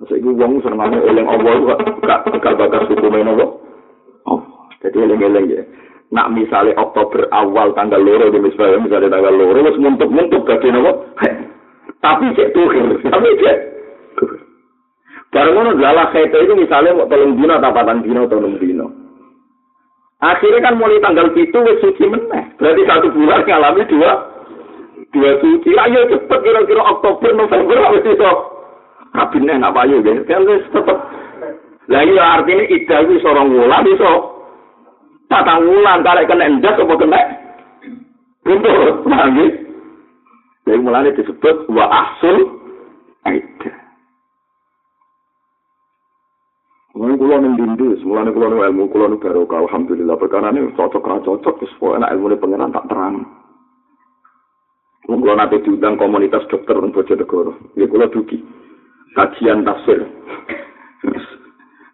Masa iku wong senengane eling Allah iku gak hukume Allah. Oh, jadi eling-eling ya. Nak misalnya Oktober awal tanggal loro misalnya, misalnya tanggal loro, wis muntuk-muntuk gak nopo. Tapi cek tuh, tapi cek Barang ngono lala khete itu misalnya mau tolong dino atau patang dino enam dino. Akhirnya kan mulai tanggal itu wis suci meneh. Berarti satu bulan ngalami dua dua suci. Ayo cepet kira-kira Oktober November wis iso. Kabineh nak payu ya. Kan wis tetep. Lah iya artinya ida itu seorang wulan iso. Patang wulan tarik kena endas apa kena. Betul, paham Jadi mulanya disebut wa ahsul aidah. Mulane kula ning dindu, mulane kula ning ilmu kula ning barokah alhamdulillah perkara ini cocok ra cocok wis pokoke nek ilmune pangeran tak terang. Kula nate diundang komunitas dokter ning Bojonegoro. Ya kula duki. Kajian tafsir.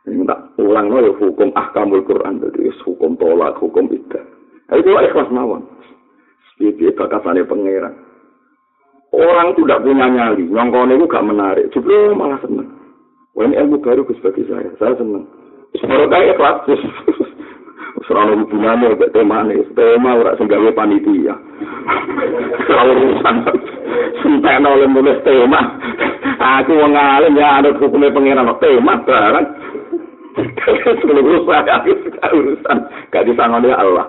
Ini tak ulang no, ya hukum ahkamul Quran jadi hukum tolak, hukum iddah. Itu ikhlas mawon. Itu bakasannya pangeran. Orang itu tidak punya nyali, nyongkone itu gak menarik. Justru malah seneng. Wah ini ilmu baru bagi saya. Saya senang. Semoga kaya kelas. Serana hubungannya kayak tema nih. Tema orang senggawe panitia. Kalau urusan. Sampai oleh mulai tema. Aku mau ngalim ya ada hukumnya pengiran. Tema barang. Seluruh saya urusan. Gak disangani Allah.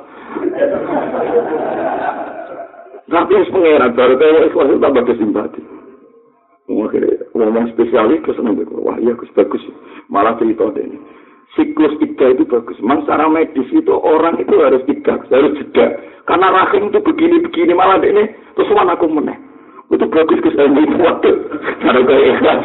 Tapi pengiran baru tema ikhlas itu tambah kesimpati. Akhirnya spesialis terus seneng wah iya Gus bagus. Malah cerita deh. Siklus tiga itu bagus. Memang secara medis itu orang itu harus tiga, harus jeda. Karena rahim itu begini-begini malah ini terus aku meneh. Itu bagus ke saya ini waktu. Cara kayak ikhlas.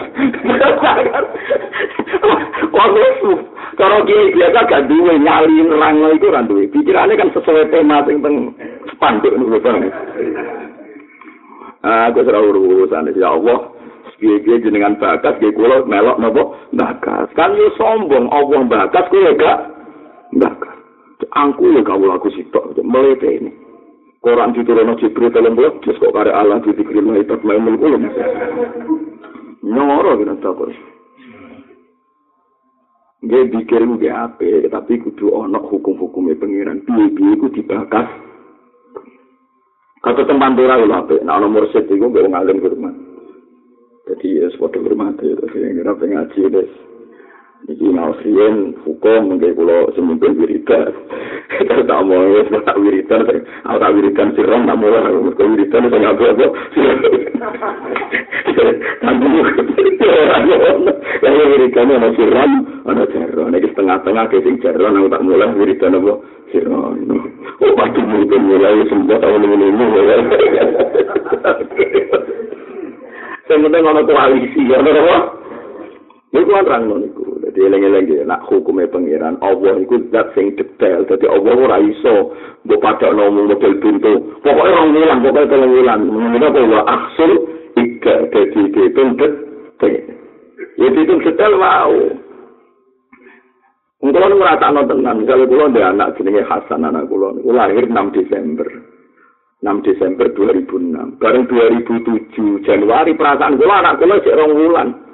Waktu kalau dia biasa gak duwe nyali nerang itu kan duwe. Pikirannya kan sesuai tema yang teng spanduk nih Aku serah urusan ya Allah. piye-piye jenengan bakas nggih kula melok napa bakas kan yo sombong Allah bakas kuwi gak bakas angku ya kawula aku sitok melete ini Quran diturunno Jibril dalam bulan terus kok kare Allah dikirim itu maimun kula nyoro kena takut Nggih dikirim ge ape, tapi kudu ana hukum-hukume pengiran. Piye-piye iku dibakas. Kata tempat dora lho ape, nek ana mursid iku mbek wong alim rumah. Jadi ya sepatu hormati, tapi yang pengaji des. Iki mau sien hukum mungkin kalau semimpin wiridan. Kita tak mau ya tak wiridan, aku tak wiridan siram tak mau lah. Kalau wiridan itu nggak apa Tapi yang wiridan ada siram, ada cerron. Ini setengah-tengah kesing cerron, aku tak mulai wiridan apa siram. Oh pasti mungkin mulai semua tahun ini ini. Sing penting ana koalisi ya ora. Niku kan ngono niku. Dadi eling-eling nak hukume pangeran Allah iku zat sing detail. Dadi Allah ora iso mbok padakno model pintu. Pokoke ora ngilang, pokoke tolong ngilang. Menawa kok wa aksul ika dadi detail. Ya dihitung detail mau. Untuk kalau ngerasa nonton, misalnya kalau ada anak jenenge Hasan anak kulo, lahir 6 Desember. 6 Desember 2006. Bareng 2007 Januari perasaan kula anak kula cek rong wulan.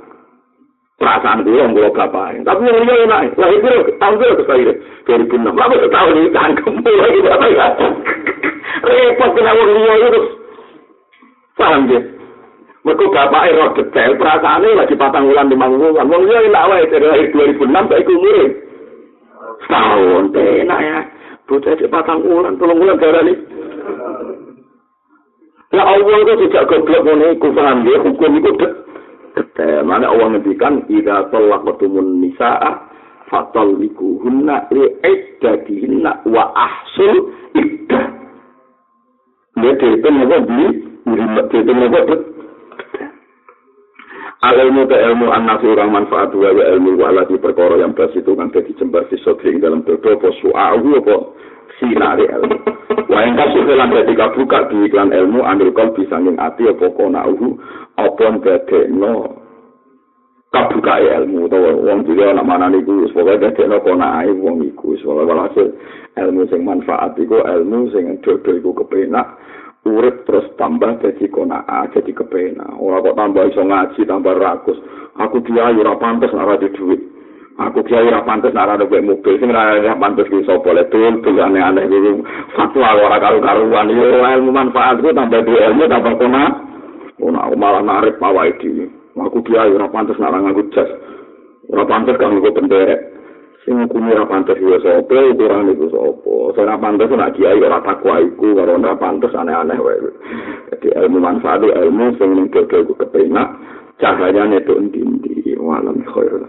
Perasaan kula kula bapak. Tapi yang liya enak. Lah itu tahun kira ke saya 2006. Lalu setahun ini tangkem mulai bapak ya. Repot kena wong liya itu. Paham ya? Mereka bapak roh detail perasaannya lagi patang wulan di wulan. Wong liya enak wae dari 2006 sampai umure. Setahun enak ya. Bocah cek patang wulan, tolong wulan darah nih. Ya Allah itu tidak goblok iku paham ya hukum itu detail. Mana Allah ngendikan idza talaqtumun nisaa fatalliquhunna li iddatihinna wa ahsul iddah. Dia itu apa di dia itu apa Alilmu ke ilmu anak orang manfaat wa ilmu wa alati perkara yang bas itu kan jadi jembar di dalam dodo apa su'ahu apa sinari ilmu. Wa yang kasih kelan dadi kabuka di iklan ilmu ambil kol bisa nging ati apa kona uhu apa ndadekno kabuka ilmu to wong juga anak mana niku wis pokoke ndadekno kona ae wong iku wis walhasil ilmu sing manfaat iku ilmu sing dodo iku kepenak urip terus tambah dadi kona a dadi kepenak. Ora kok tambah iso ngaji tambah rakus. Aku dia ora pantes ora duit aku kiai ora pantes nek ora duwe mobil. Sing ora pantes ki sapa? Le tul tul aneh-aneh iki fatwa ora karo-karuan yo ilmu manfaat ku tambah duwe ilmu tambah kona ora malah narik pawai iki aku kiai ora pantes nek ora nganggo jas. Ora pantes kang nggo penderek sing ngukumi ora pantes yo sapa? Ukuran iku sapa. Sing ora pantes nek kiai ora takwa iku karo ora pantes aneh-aneh wae. Jadi ilmu manfaat ilmu sing ning kepenak cahayane itu endi-endi walam khairul